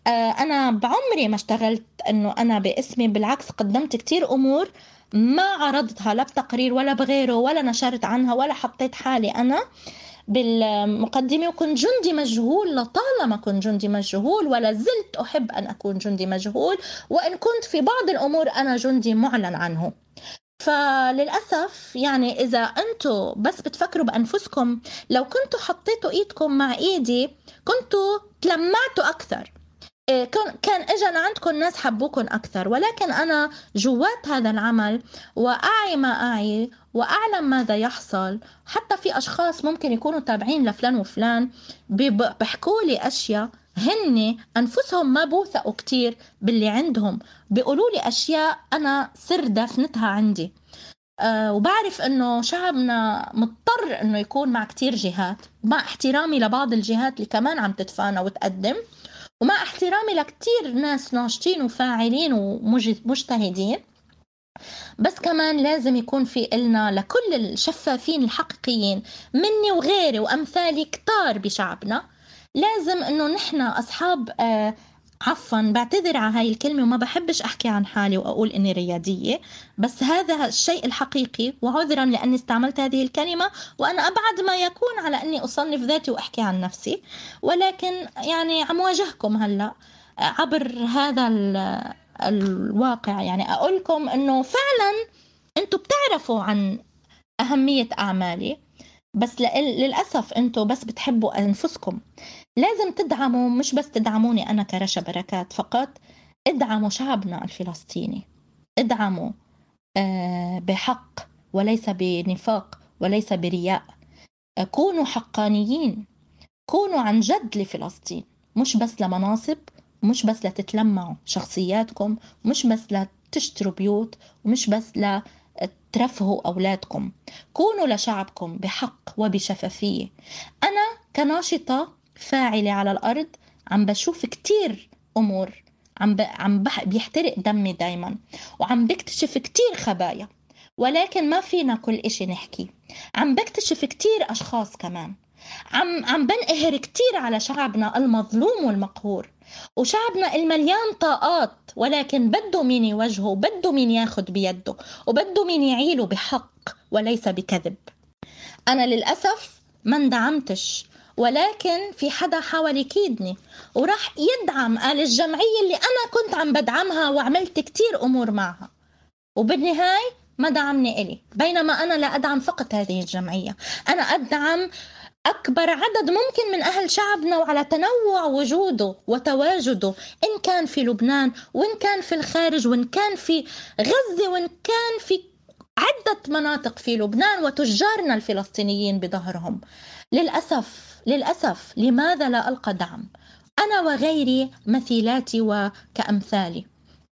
آه، أنا بعمري ما اشتغلت أنه أنا باسمي بالعكس قدمت كتير أمور ما عرضتها لا بتقرير ولا بغيره ولا نشرت عنها ولا حطيت حالي أنا بالمقدمة وكنت جندي مجهول لطالما كنت جندي مجهول ولا زلت أحب أن أكون جندي مجهول وإن كنت في بعض الأمور أنا جندي معلن عنه. فللأسف يعني إذا أنتوا بس بتفكروا بأنفسكم لو كنتوا حطيتوا إيدكم مع إيدي كنتوا تلمعتوا أكثر. إيه، كان اجى لعندكم ناس حبوكم أكثر ولكن أنا جوات هذا العمل وأعي ما أعي وأعلم ماذا يحصل. حتى في أشخاص ممكن يكونوا تابعين لفلان وفلان بيحكوا لي أشياء هن أنفسهم ما بوثقوا كتير باللي عندهم. بيقولوا لي أشياء أنا سر دافنتها عندي. أه وبعرف إنه شعبنا مضطر إنه يكون مع كتير جهات. مع احترامي لبعض الجهات اللي كمان عم تتفانى وتقدم. ومع احترامي لكتير ناس ناشطين وفاعلين ومجتهدين بس كمان لازم يكون في إلنا لكل الشفافين الحقيقيين مني وغيري وأمثالي كتار بشعبنا. لازم إنه نحن أصحاب آه عفوا بعتذر على هاي الكلمة وما بحبش أحكي عن حالي وأقول إني ريادية بس هذا الشيء الحقيقي وعذرا لأني استعملت هذه الكلمة وأنا أبعد ما يكون على أني أصنف ذاتي وأحكي عن نفسي. ولكن يعني عم واجهكم هلأ عبر هذا الواقع. يعني أقولكم أنه فعلا أنتم بتعرفوا عن أهمية أعمالي بس للأسف أنتم بس بتحبوا أنفسكم. لازم تدعموا مش بس تدعموني أنا كرشا بركات فقط ادعموا شعبنا الفلسطيني. ادعموا آه، بحق وليس بنفاق وليس برياء. كونوا حقانيين. كونوا عن جد لفلسطين. مش بس لمناصب مش بس لتتلمعوا شخصياتكم مش بس لتشتروا بيوت ومش بس لترفهوا أولادكم. كونوا لشعبكم بحق وبشفافية. أنا كناشطة فاعلة على الأرض عم بشوف كتير أمور. عم ب... عم بح... بيحترق دمي دايما. وعم بكتشف كتير خبايا. ولكن ما فينا كل إشي نحكي. عم بكتشف كتير أشخاص كمان. عم عم بنقهر كتير على شعبنا المظلوم والمقهور. وشعبنا المليان طاقات ولكن بده مين يوجهه؟ بده مين ياخد بيده؟ وبده مين يعيله بحق وليس بكذب. أنا للأسف ما اندعمتش ولكن في حدا حاول يكيدني وراح يدعم قال الجمعية اللي أنا كنت عم بدعمها وعملت كتير أمور معها. وبالنهاية ما دعمني إلي بينما أنا لا أدعم فقط هذه الجمعية. أنا أدعم أكبر عدد ممكن من أهل شعبنا وعلى تنوع وجوده وتواجده إن كان في لبنان وإن كان في الخارج وإن كان في غزة وإن كان في عدة مناطق في لبنان وتجارنا الفلسطينيين بظهرهم. للأسف للأسف لماذا لا ألقى دعم؟ أنا وغيري مثيلاتي وكأمثالي.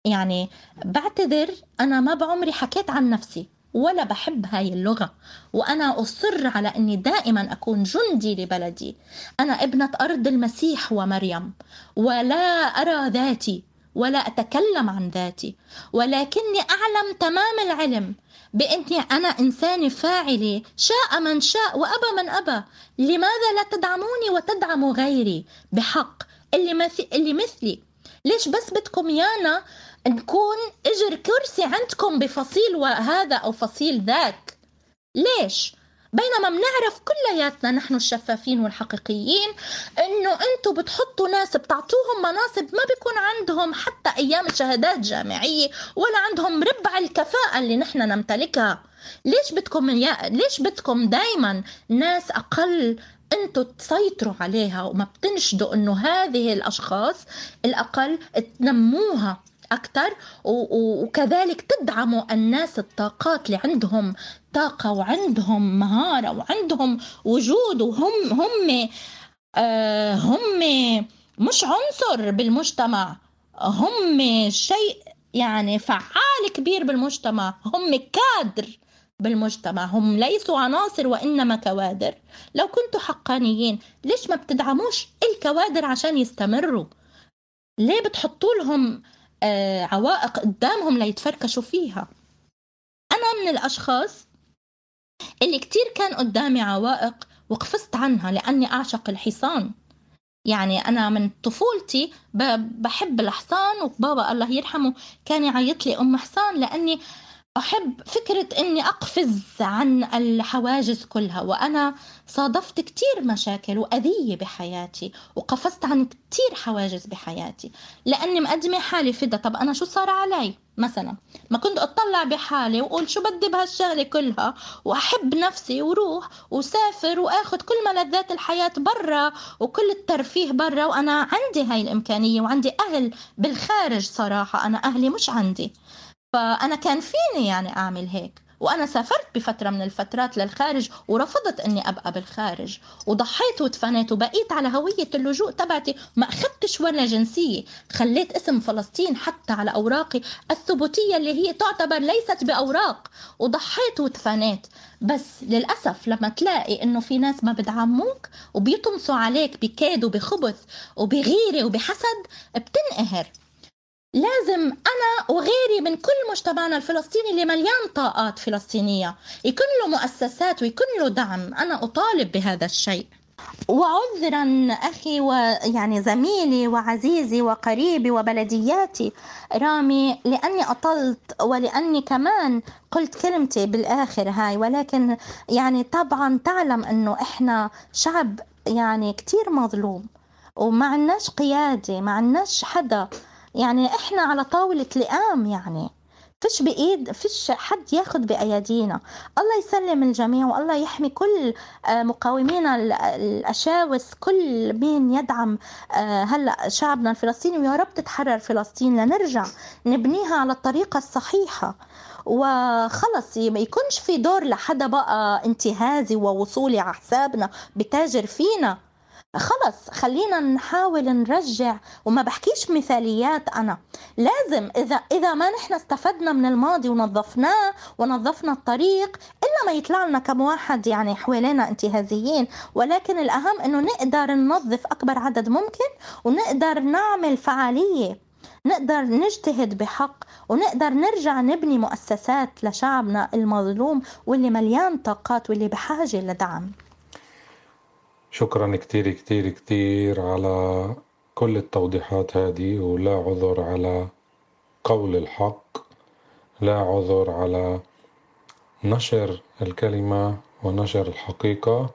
يعني بعتذر أنا ما بعمري حكيت عن نفسي ولا بحب هاي اللغة. وأنا أصر على أني دائما أكون جندي لبلدي. أنا ابنة أرض المسيح ومريم ولا أرى ذاتي ولا أتكلم عن ذاتي. ولكني أعلم تمام العلم. بأني أنا إنسانة فاعلة شاء من شاء وأبى من أبى. لماذا لا تدعموني وتدعموا غيري؟ بحق. اللي, مث... اللي مثلي. ليش بس بدكم يانا نكون إجر كرسي عندكم بفصيل وهذا أو فصيل ذاك؟ ليش؟ بينما بنعرف كلياتنا نحن الشفافين والحقيقيين إنه أنتم بتحطوا ناس بتعطوهم مناصب ما بيكون عندهم حتى أيام شهادات جامعيه ولا عندهم ربع الكفاءة اللي نحن نمتلكها. ليش بدكم يا... ليش بدكم دائما ناس أقل أنتوا تسيطروا عليها وما بتنشدوا إنه هذه الأشخاص الأقل تنموها؟ أكثر وكذلك تدعموا الناس الطاقات اللي عندهم طاقة وعندهم مهارة وعندهم وجود وهم هم آه هم مش عنصر بالمجتمع. هم شيء يعني فعال كبير بالمجتمع. هم كادر بالمجتمع. هم ليسوا عناصر وإنما كوادر. لو كنتوا حقانيين ليش ما بتدعموش الكوادر عشان يستمروا؟ ليه بتحطوا لهم عوائق قدامهم ليتفركشوا فيها. أنا من الأشخاص اللي كتير كان قدامي عوائق وقفزت عنها لأني أعشق الحصان. يعني أنا من طفولتي بحب الحصان وبابا الله يرحمه كان يعيط لي أم حصان لأني أحب فكرة إني أقفز عن الحواجز كلها وأنا صادفت كتير مشاكل وأذية بحياتي وقفزت عن كتير حواجز بحياتي. لأني مقدمة حالي فدا طب أنا شو صار علي؟ مثلا ما كنت أطلع بحالي وأقول شو بدي بهالشغلة كلها وأحب نفسي وروح وسافر وأخذ كل ملذات الحياة برا وكل الترفيه برا وأنا عندي هاي الإمكانية وعندي أهل بالخارج صراحة أنا أهلي مش عندي. فأنا كان فيني يعني أعمل هيك. وأنا سافرت بفترة من الفترات للخارج ورفضت أني أبقى بالخارج. وضحيت وتفنيت وبقيت على هوية اللجوء تبعتي. ما أخذتش ولا جنسية. خليت اسم فلسطين حتى على أوراقي الثبوتية اللي هي تعتبر ليست بأوراق. وضحيت وتفنيت. بس للأسف لما تلاقي إنه في ناس ما بدعموك وبيطمسوا عليك بكيد وبخبث وبغيرة وبحسد بتنقهر. لازم أنا وغيري من كل مجتمعنا الفلسطيني اللي مليان طاقات فلسطينية يكون له مؤسسات ويكون له دعم. أنا أطالب بهذا الشيء. وعذرا أخي ويعني زميلي وعزيزي وقريبي وبلدياتي رامي لأني أطلت ولأني كمان قلت كلمتي بالآخر هاي. ولكن يعني طبعا تعلم إنه إحنا شعب يعني كتير مظلوم. وما عندناش قيادة ما عندناش حدا. يعني إحنا على طاولة لئام يعني. فيش بإيد فيش حد ياخد بأيادينا. الله يسلم الجميع والله يحمي كل آه، مقاومينا الأشاوس كل مين يدعم آه، هلأ شعبنا الفلسطيني. ويا رب تتحرر فلسطين لنرجع نبنيها على الطريقة الصحيحة. وخلص ما يكونش في دور لحدا بقى انتهازي ووصولي على حسابنا بتاجر فينا. خلص خلينا نحاول نرجع. وما بحكيش مثاليات أنا. لازم إذا إذا ما نحن استفدنا من الماضي ونظفناه ونظفنا الطريق إلا ما يطلع لنا كم واحد يعني حوالينا انتهازيين. ولكن الأهم إنه نقدر ننظف أكبر عدد ممكن ونقدر نعمل فعالية. نقدر نجتهد بحق ونقدر نرجع نبني مؤسسات لشعبنا المظلوم واللي مليان طاقات واللي بحاجة لدعم. شكرا كتير كتير كتير على كل التوضيحات هذه ولا عذر على قول الحق لا عذر على نشر الكلمة ونشر الحقيقة.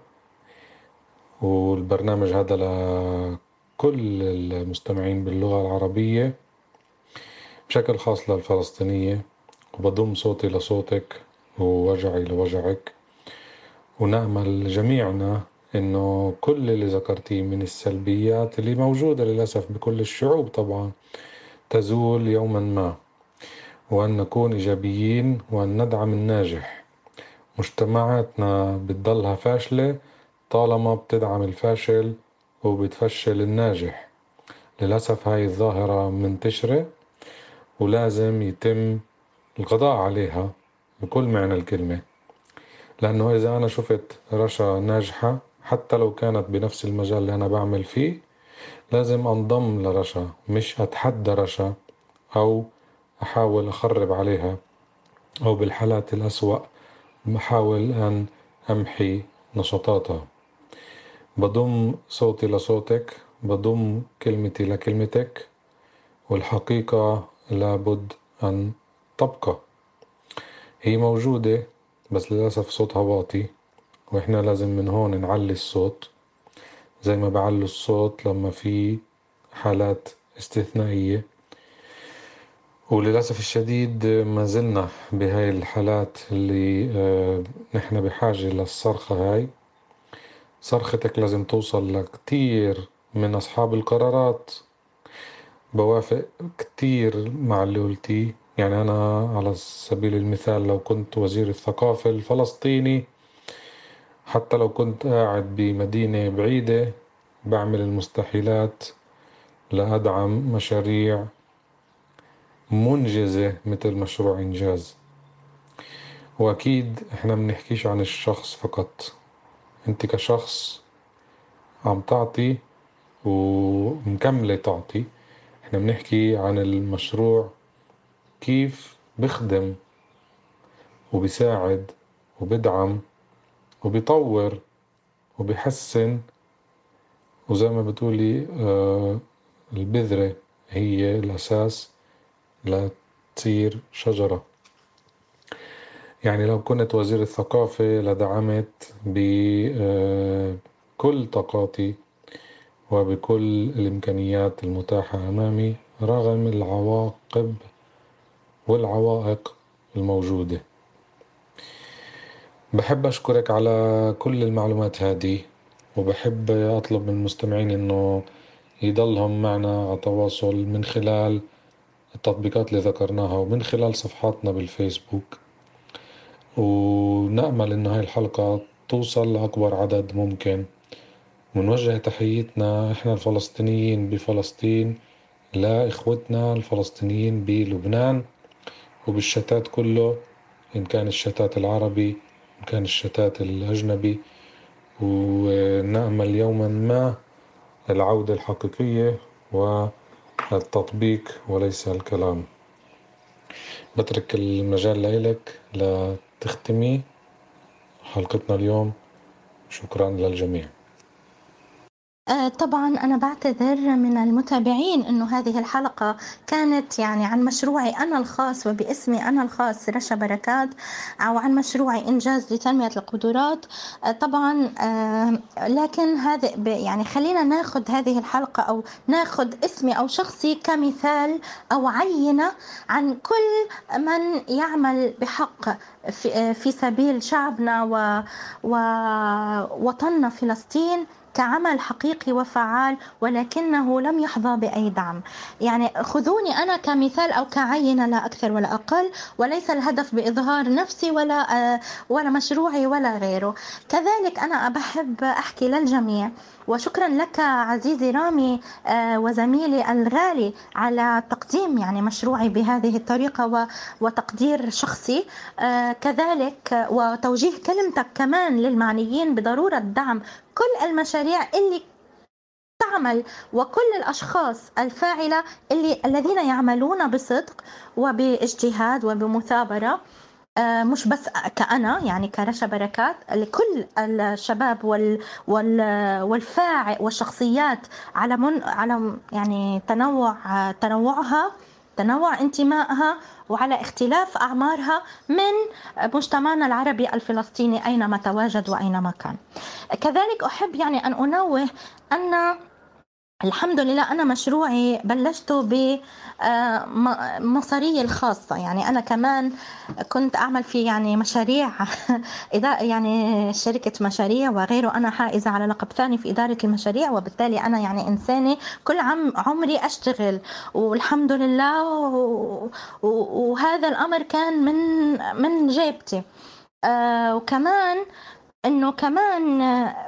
والبرنامج هذا لكل المستمعين باللغة العربية بشكل خاص للفلسطينية. وبضم صوتي لصوتك ووجعي لوجعك. ونأمل جميعنا إنه كل اللي ذكرتيه من السلبيات اللي موجودة للأسف بكل الشعوب طبعا تزول يوما ما وأن نكون إيجابيين وأن ندعم الناجح. مجتمعاتنا بتضلها فاشلة طالما بتدعم الفاشل وبتفشل الناجح. للأسف هاي الظاهرة منتشرة ولازم يتم القضاء عليها بكل معنى الكلمة. لأنه إذا أنا شفت رشا ناجحة حتى لو كانت بنفس المجال اللي أنا بعمل فيه لازم أنضم لرشا مش أتحدى رشا أو أحاول أخرب عليها. أو بالحالات الأسوأ بحاول أن أمحي نشاطاتها. بضم صوتي لصوتك بضم كلمتي لكلمتك والحقيقة لابد أن تبقى. هي موجودة بس للأسف صوتها واطي. وإحنا لازم من هون نعلي الصوت زي ما بعلوا الصوت لما في حالات استثنائية. وللأسف الشديد ما زلنا بهاي الحالات اللي آه نحن بحاجة للصرخة هاي. صرختك لازم توصل لكتير من أصحاب القرارات. بوافق كتير مع اللي قلتيه. يعني أنا على سبيل المثال لو كنت وزير الثقافة الفلسطيني حتى لو كنت قاعد بمدينة بعيدة بعمل المستحيلات لأدعم مشاريع منجزة مثل مشروع إنجاز. وأكيد إحنا بنحكيش عن الشخص فقط. أنت كشخص عم تعطي ومكملة تعطي. إحنا بنحكي عن المشروع كيف بخدم وبساعد وبدعم وبيطور وبيحسن. وزي ما بتقولي آه البذرة هي الأساس لتصير شجرة. يعني لو كنت وزير الثقافة لدعمت بكل طاقاتي وبكل الإمكانيات المتاحة أمامي رغم العواقب والعوائق الموجودة. بحب أشكرك على كل المعلومات هذه وبحب أطلب من المستمعين إنه يضلهم معنا على تواصل من خلال التطبيقات اللي ذكرناها ومن خلال صفحاتنا بالفيسبوك. ونأمل إنه هاي الحلقة توصل لأكبر عدد ممكن. ونوجه تحيتنا إحنا الفلسطينيين بفلسطين لإخوتنا الفلسطينيين بلبنان وبالشتات كله إن كان الشتات العربي كان الشتات الأجنبي ونأمل يوما ما العودة الحقيقية والتطبيق وليس الكلام. بترك المجال لإلك لتختمي حلقتنا اليوم. شكرا للجميع. طبعًا أنا باعتذر من المتابعين إنه هذه الحلقة كانت يعني عن مشروعي أنا الخاص وباسمي أنا الخاص رشا بركات أو عن مشروعي إنجاز لتنمية القدرات. آه، طبعًا آه، لكن هذا يعني خلينا ناخذ هذه الحلقة أو ناخذ اسمي أو شخصي كمثال أو عينة عن كل من يعمل بحق في سبيل شعبنا ووطننا فلسطين. كعمل حقيقي وفعال ولكنه لم يحظى بأي دعم. يعني خذوني أنا كمثال أو كعينة لا أكثر ولا أقل وليس الهدف بإظهار نفسي ولا آه، ولا مشروعي ولا غيره. كذلك أنا بحب أحكي للجميع وشكرا لك عزيزي رامي آه، وزميلي الغالي على تقديم يعني مشروعي بهذه الطريقة وتقدير شخصي. آه، كذلك وتوجيه كلمتك كمان للمعنيين بضرورة دعم كل المشاريع اللي تعمل وكل الأشخاص الفاعلة اللي الذين يعملون بصدق وباجتهاد وبمثابرة آه، مش بس كأنا يعني كرشا بركات لكل الشباب وال وال والفاعل والشخصيات على من على يعني تنوع تنوعها تنوع انتمائها وعلى اختلاف أعمارها من مجتمعنا العربي الفلسطيني أينما تواجد وأينما كان. كذلك أحب يعني أن أنوه أن الحمد لله أنا مشروعي بلشته بمصاري الخاصة. يعني أنا كمان كنت أعمل في يعني مشاريع إذا يعني شركة مشاريع وغيره. أنا حائزة على لقب ثاني في إدارة المشاريع وبالتالي أنا يعني إنسانة كل عام عمري أشتغل. والحمد لله وهذا الأمر كان من من جيبتي. آه، وكمان إنه كمان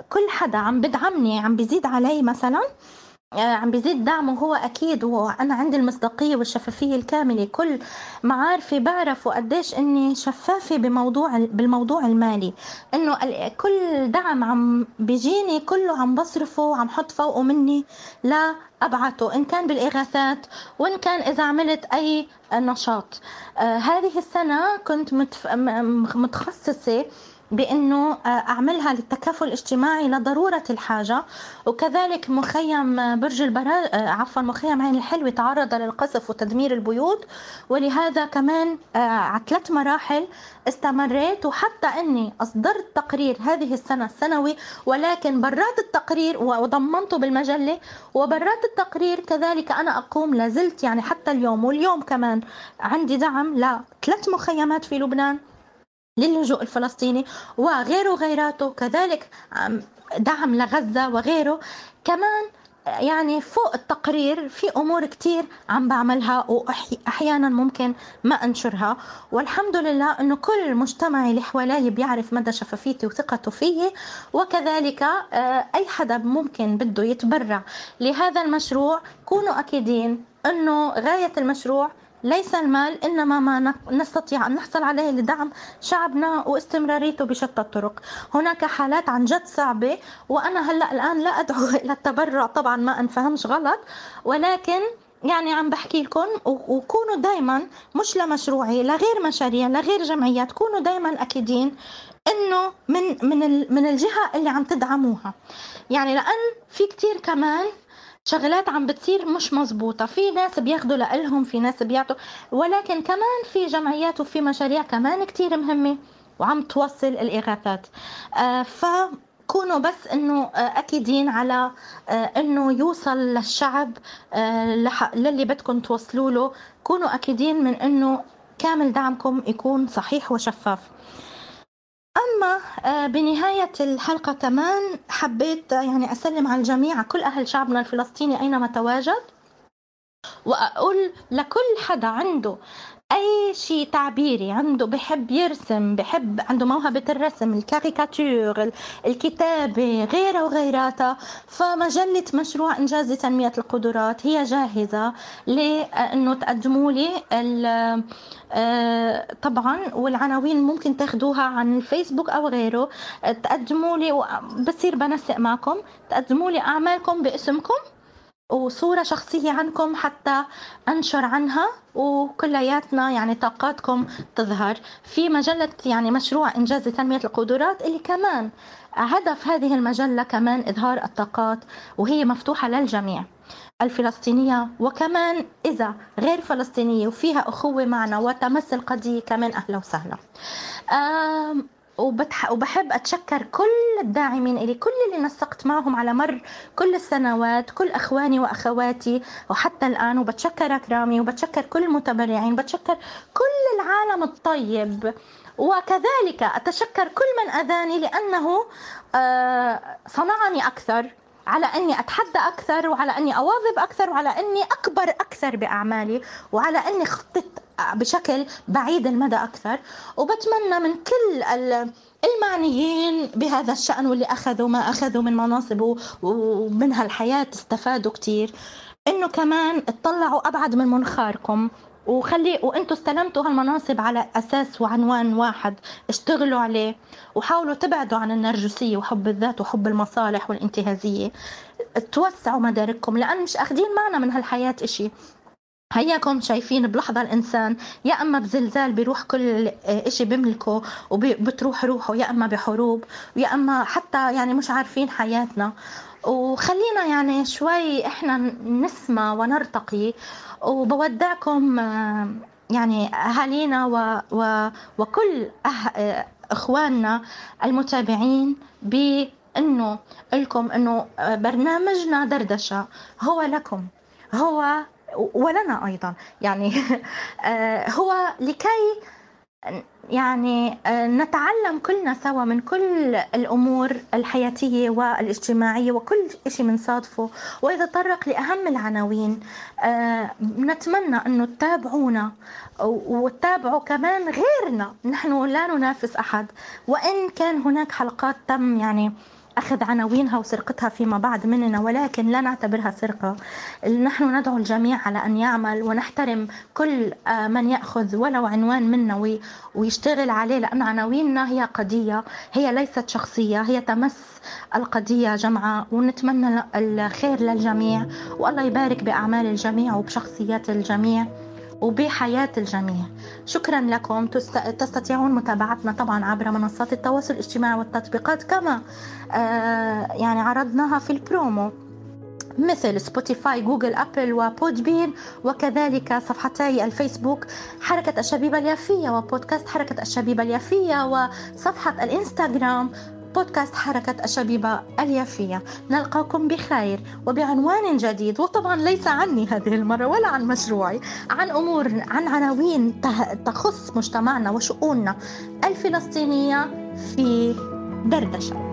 كل حدا عم بدعمني عم بيزيد علي مثلا آه، عم بيزيد دعمه هو أكيد وأنا عندي المصداقية والشفافية الكاملة. كل معارفي بعرفوا قديش إني شفافة بموضوع بالموضوع المالي. إنه كل دعم عم بيجيني كله عم بصرفه وعم حط فوقه مني لا أبعته إن كان بالإغاثات وإن كان إذا عملت أي نشاط. آه هذه السنة كنت متف... متخصصة بأنه آه، أعملها للتكافل الاجتماعي لضرورة الحاجة. وكذلك مخيم برج البرا آه، عفوا مخيم عين الحلوه تعرض للقصف وتدمير البيوت. ولهذا كمان آه، على ثلاث مراحل استمريت. وحتى أني أصدرت تقرير هذه السنة السنوي ولكن برات التقرير وضمنته بالمجلة. وبرات التقرير كذلك أنا أقوم لازلت يعني حتى اليوم واليوم كمان عندي دعم لثلاث مخيمات في لبنان. للجوء الفلسطيني وغيره غيراته كذلك دعم لغزة وغيره. كمان يعني فوق التقرير في أمور كتير عم بعملها واحيانا ممكن ما أنشرها. والحمد لله إنه كل مجتمعي اللي حوالي بيعرف مدى شفافيتي وثقته فيي. وكذلك آه، أي حدا ممكن بده يتبرع لهذا المشروع كونوا أكيدين إنه غاية المشروع ليس المال إنما ما نستطيع أن نحصل عليه لدعم شعبنا واستمراريته بشتى الطرق. هناك حالات عن جد صعبة وأنا هلأ الآن لا أدعو إلى التبرع. طبعا ما انفهمش غلط ولكن يعني عم بحكي لكم وكونوا دائما مش لمشروعي لغير مشاريع لغير جمعيات كونوا دائما أكيدين إنه من من من الجهة اللي عم تدعموها. يعني لأن في كتير كمان شغلات عم بتصير مش مزبوطة. في ناس بياخدوا لإلهم في ناس بيعطوا. ولكن كمان في جمعيات وفي مشاريع كمان كتير مهمة وعم توصل الإغاثات. آه فكونوا بس إنه آه، أكيدين على آه، إنه يوصل للشعب للي بدكم توصلوا له. كونوا أكيدين من إنه كامل دعمكم يكون صحيح وشفاف. أما آه، بنهاية الحلقة كمان حبيت يعني أسلم على الجميع كل أهل شعبنا الفلسطيني أينما تواجد وأقول لكل حدا عنده أي شيء تعبيري عنده بحب يرسم بحب عنده موهبة الرسم الكاريكاتير الكتابة غيرها وغيراتها فمجله مشروع إنجاز لتنميه القدرات هي جاهزة لأنه تقدموا لي آه، طبعا والعناوين ممكن تاخذوها عن الفيسبوك أو غيره. تقدموا لي بصير بنسق معكم. تقدموا لي أعمالكم باسمكم. وصورة شخصية عنكم حتى أنشر عنها وكلياتنا يعني طاقاتكم تظهر. في مجلة يعني مشروع إنجاز تنمية القدرات اللي كمان هدف هذه المجلة كمان إظهار الطاقات وهي مفتوحة للجميع الفلسطينية. وكمان إذا غير فلسطينية وفيها أخوة معنا وتمس القضية كمان أهلا وسهلا. وبتح... وبحب أتشكر كل الداعمين إلي كل اللي نسقت معهم على مر كل السنوات كل أخواني وأخواتي وحتى الآن. وبتشكرك رامي وبتشكر كل المتبرعين بتشكر كل العالم الطيب. وكذلك أتشكر كل من أذاني لأنه آه، صنعني أكثر. على أني أتحدى أكثر وعلى أني أواظب أكثر وعلى أني أكبر أكثر بأعمالي وعلى أني خطط بشكل بعيد المدى أكثر. وبتمنى من كل المعنيين بهذا الشأن واللي أخذوا ما أخذوا من مناصب ومن هالحياة استفادوا كتير إنه كمان اطلعوا أبعد من منخاركم. وخلي وأنتم استلمتوا هالمناصب على أساس وعنوان واحد اشتغلوا عليه وحاولوا تبعدوا عن النرجسية وحب الذات وحب المصالح والانتهازية. توسعوا مدارككم لأن مش أخذين معنا من هالحياة إشي. هياكم شايفين بلحظة الإنسان يا أما بزلزال بيروح كل إشي بملكه وبتروح روحه يا أما بحروب يا أما حتى يعني مش عارفين حياتنا. وخلينا يعني شوي إحنا نسمع ونرتقي وبودعكم آه، يعني أهالينا و و وكل أه إخواننا المتابعين بأنه لكم أنه برنامجنا دردشة هو لكم هو ولنا أيضا يعني آه، هو لكي يعني آه، نتعلم كلنا سوا من كل الأمور الحياتية والاجتماعية وكل شيء بنصادفه ويتطرق لأهم العناوين آه، نتمنى أنه تتابعونا وتتابعوا كمان غيرنا. نحن لا ننافس أحد. وإن كان هناك حلقات تم يعني أخذ عناوينها وسرقتها فيما بعد مننا ولكن لا نعتبرها سرقة. نحن ندعو الجميع على أن يعمل ونحترم كل آه، من يأخذ ولو عنوان منا ويشتغل عليه لأن عناويننا هي قضية هي ليست شخصية هي تمس القضية جمعة ونتمنى الخير للجميع والله يبارك بأعمال الجميع وبشخصيات الجميع. وبحياة الجميع. شكرا لكم. تستطيعون متابعتنا طبعا عبر منصات التواصل الاجتماعي والتطبيقات كما آه، يعني عرضناها في البرومو مثل Spotify Google Apple و Podbean وكذلك صفحتي الفيسبوك حركة الشبيبة اليافية وبودكاست حركة الشبيبة اليافية وصفحة الإنستغرام بودكاست حركة الشبيبة اليافية. نلقاكم بخير وبعنوان جديد وطبعا ليس عني هذه المرة ولا عن مشروعي عن أمور عن عناوين تخص مجتمعنا وشؤوننا الفلسطينية في دردشة.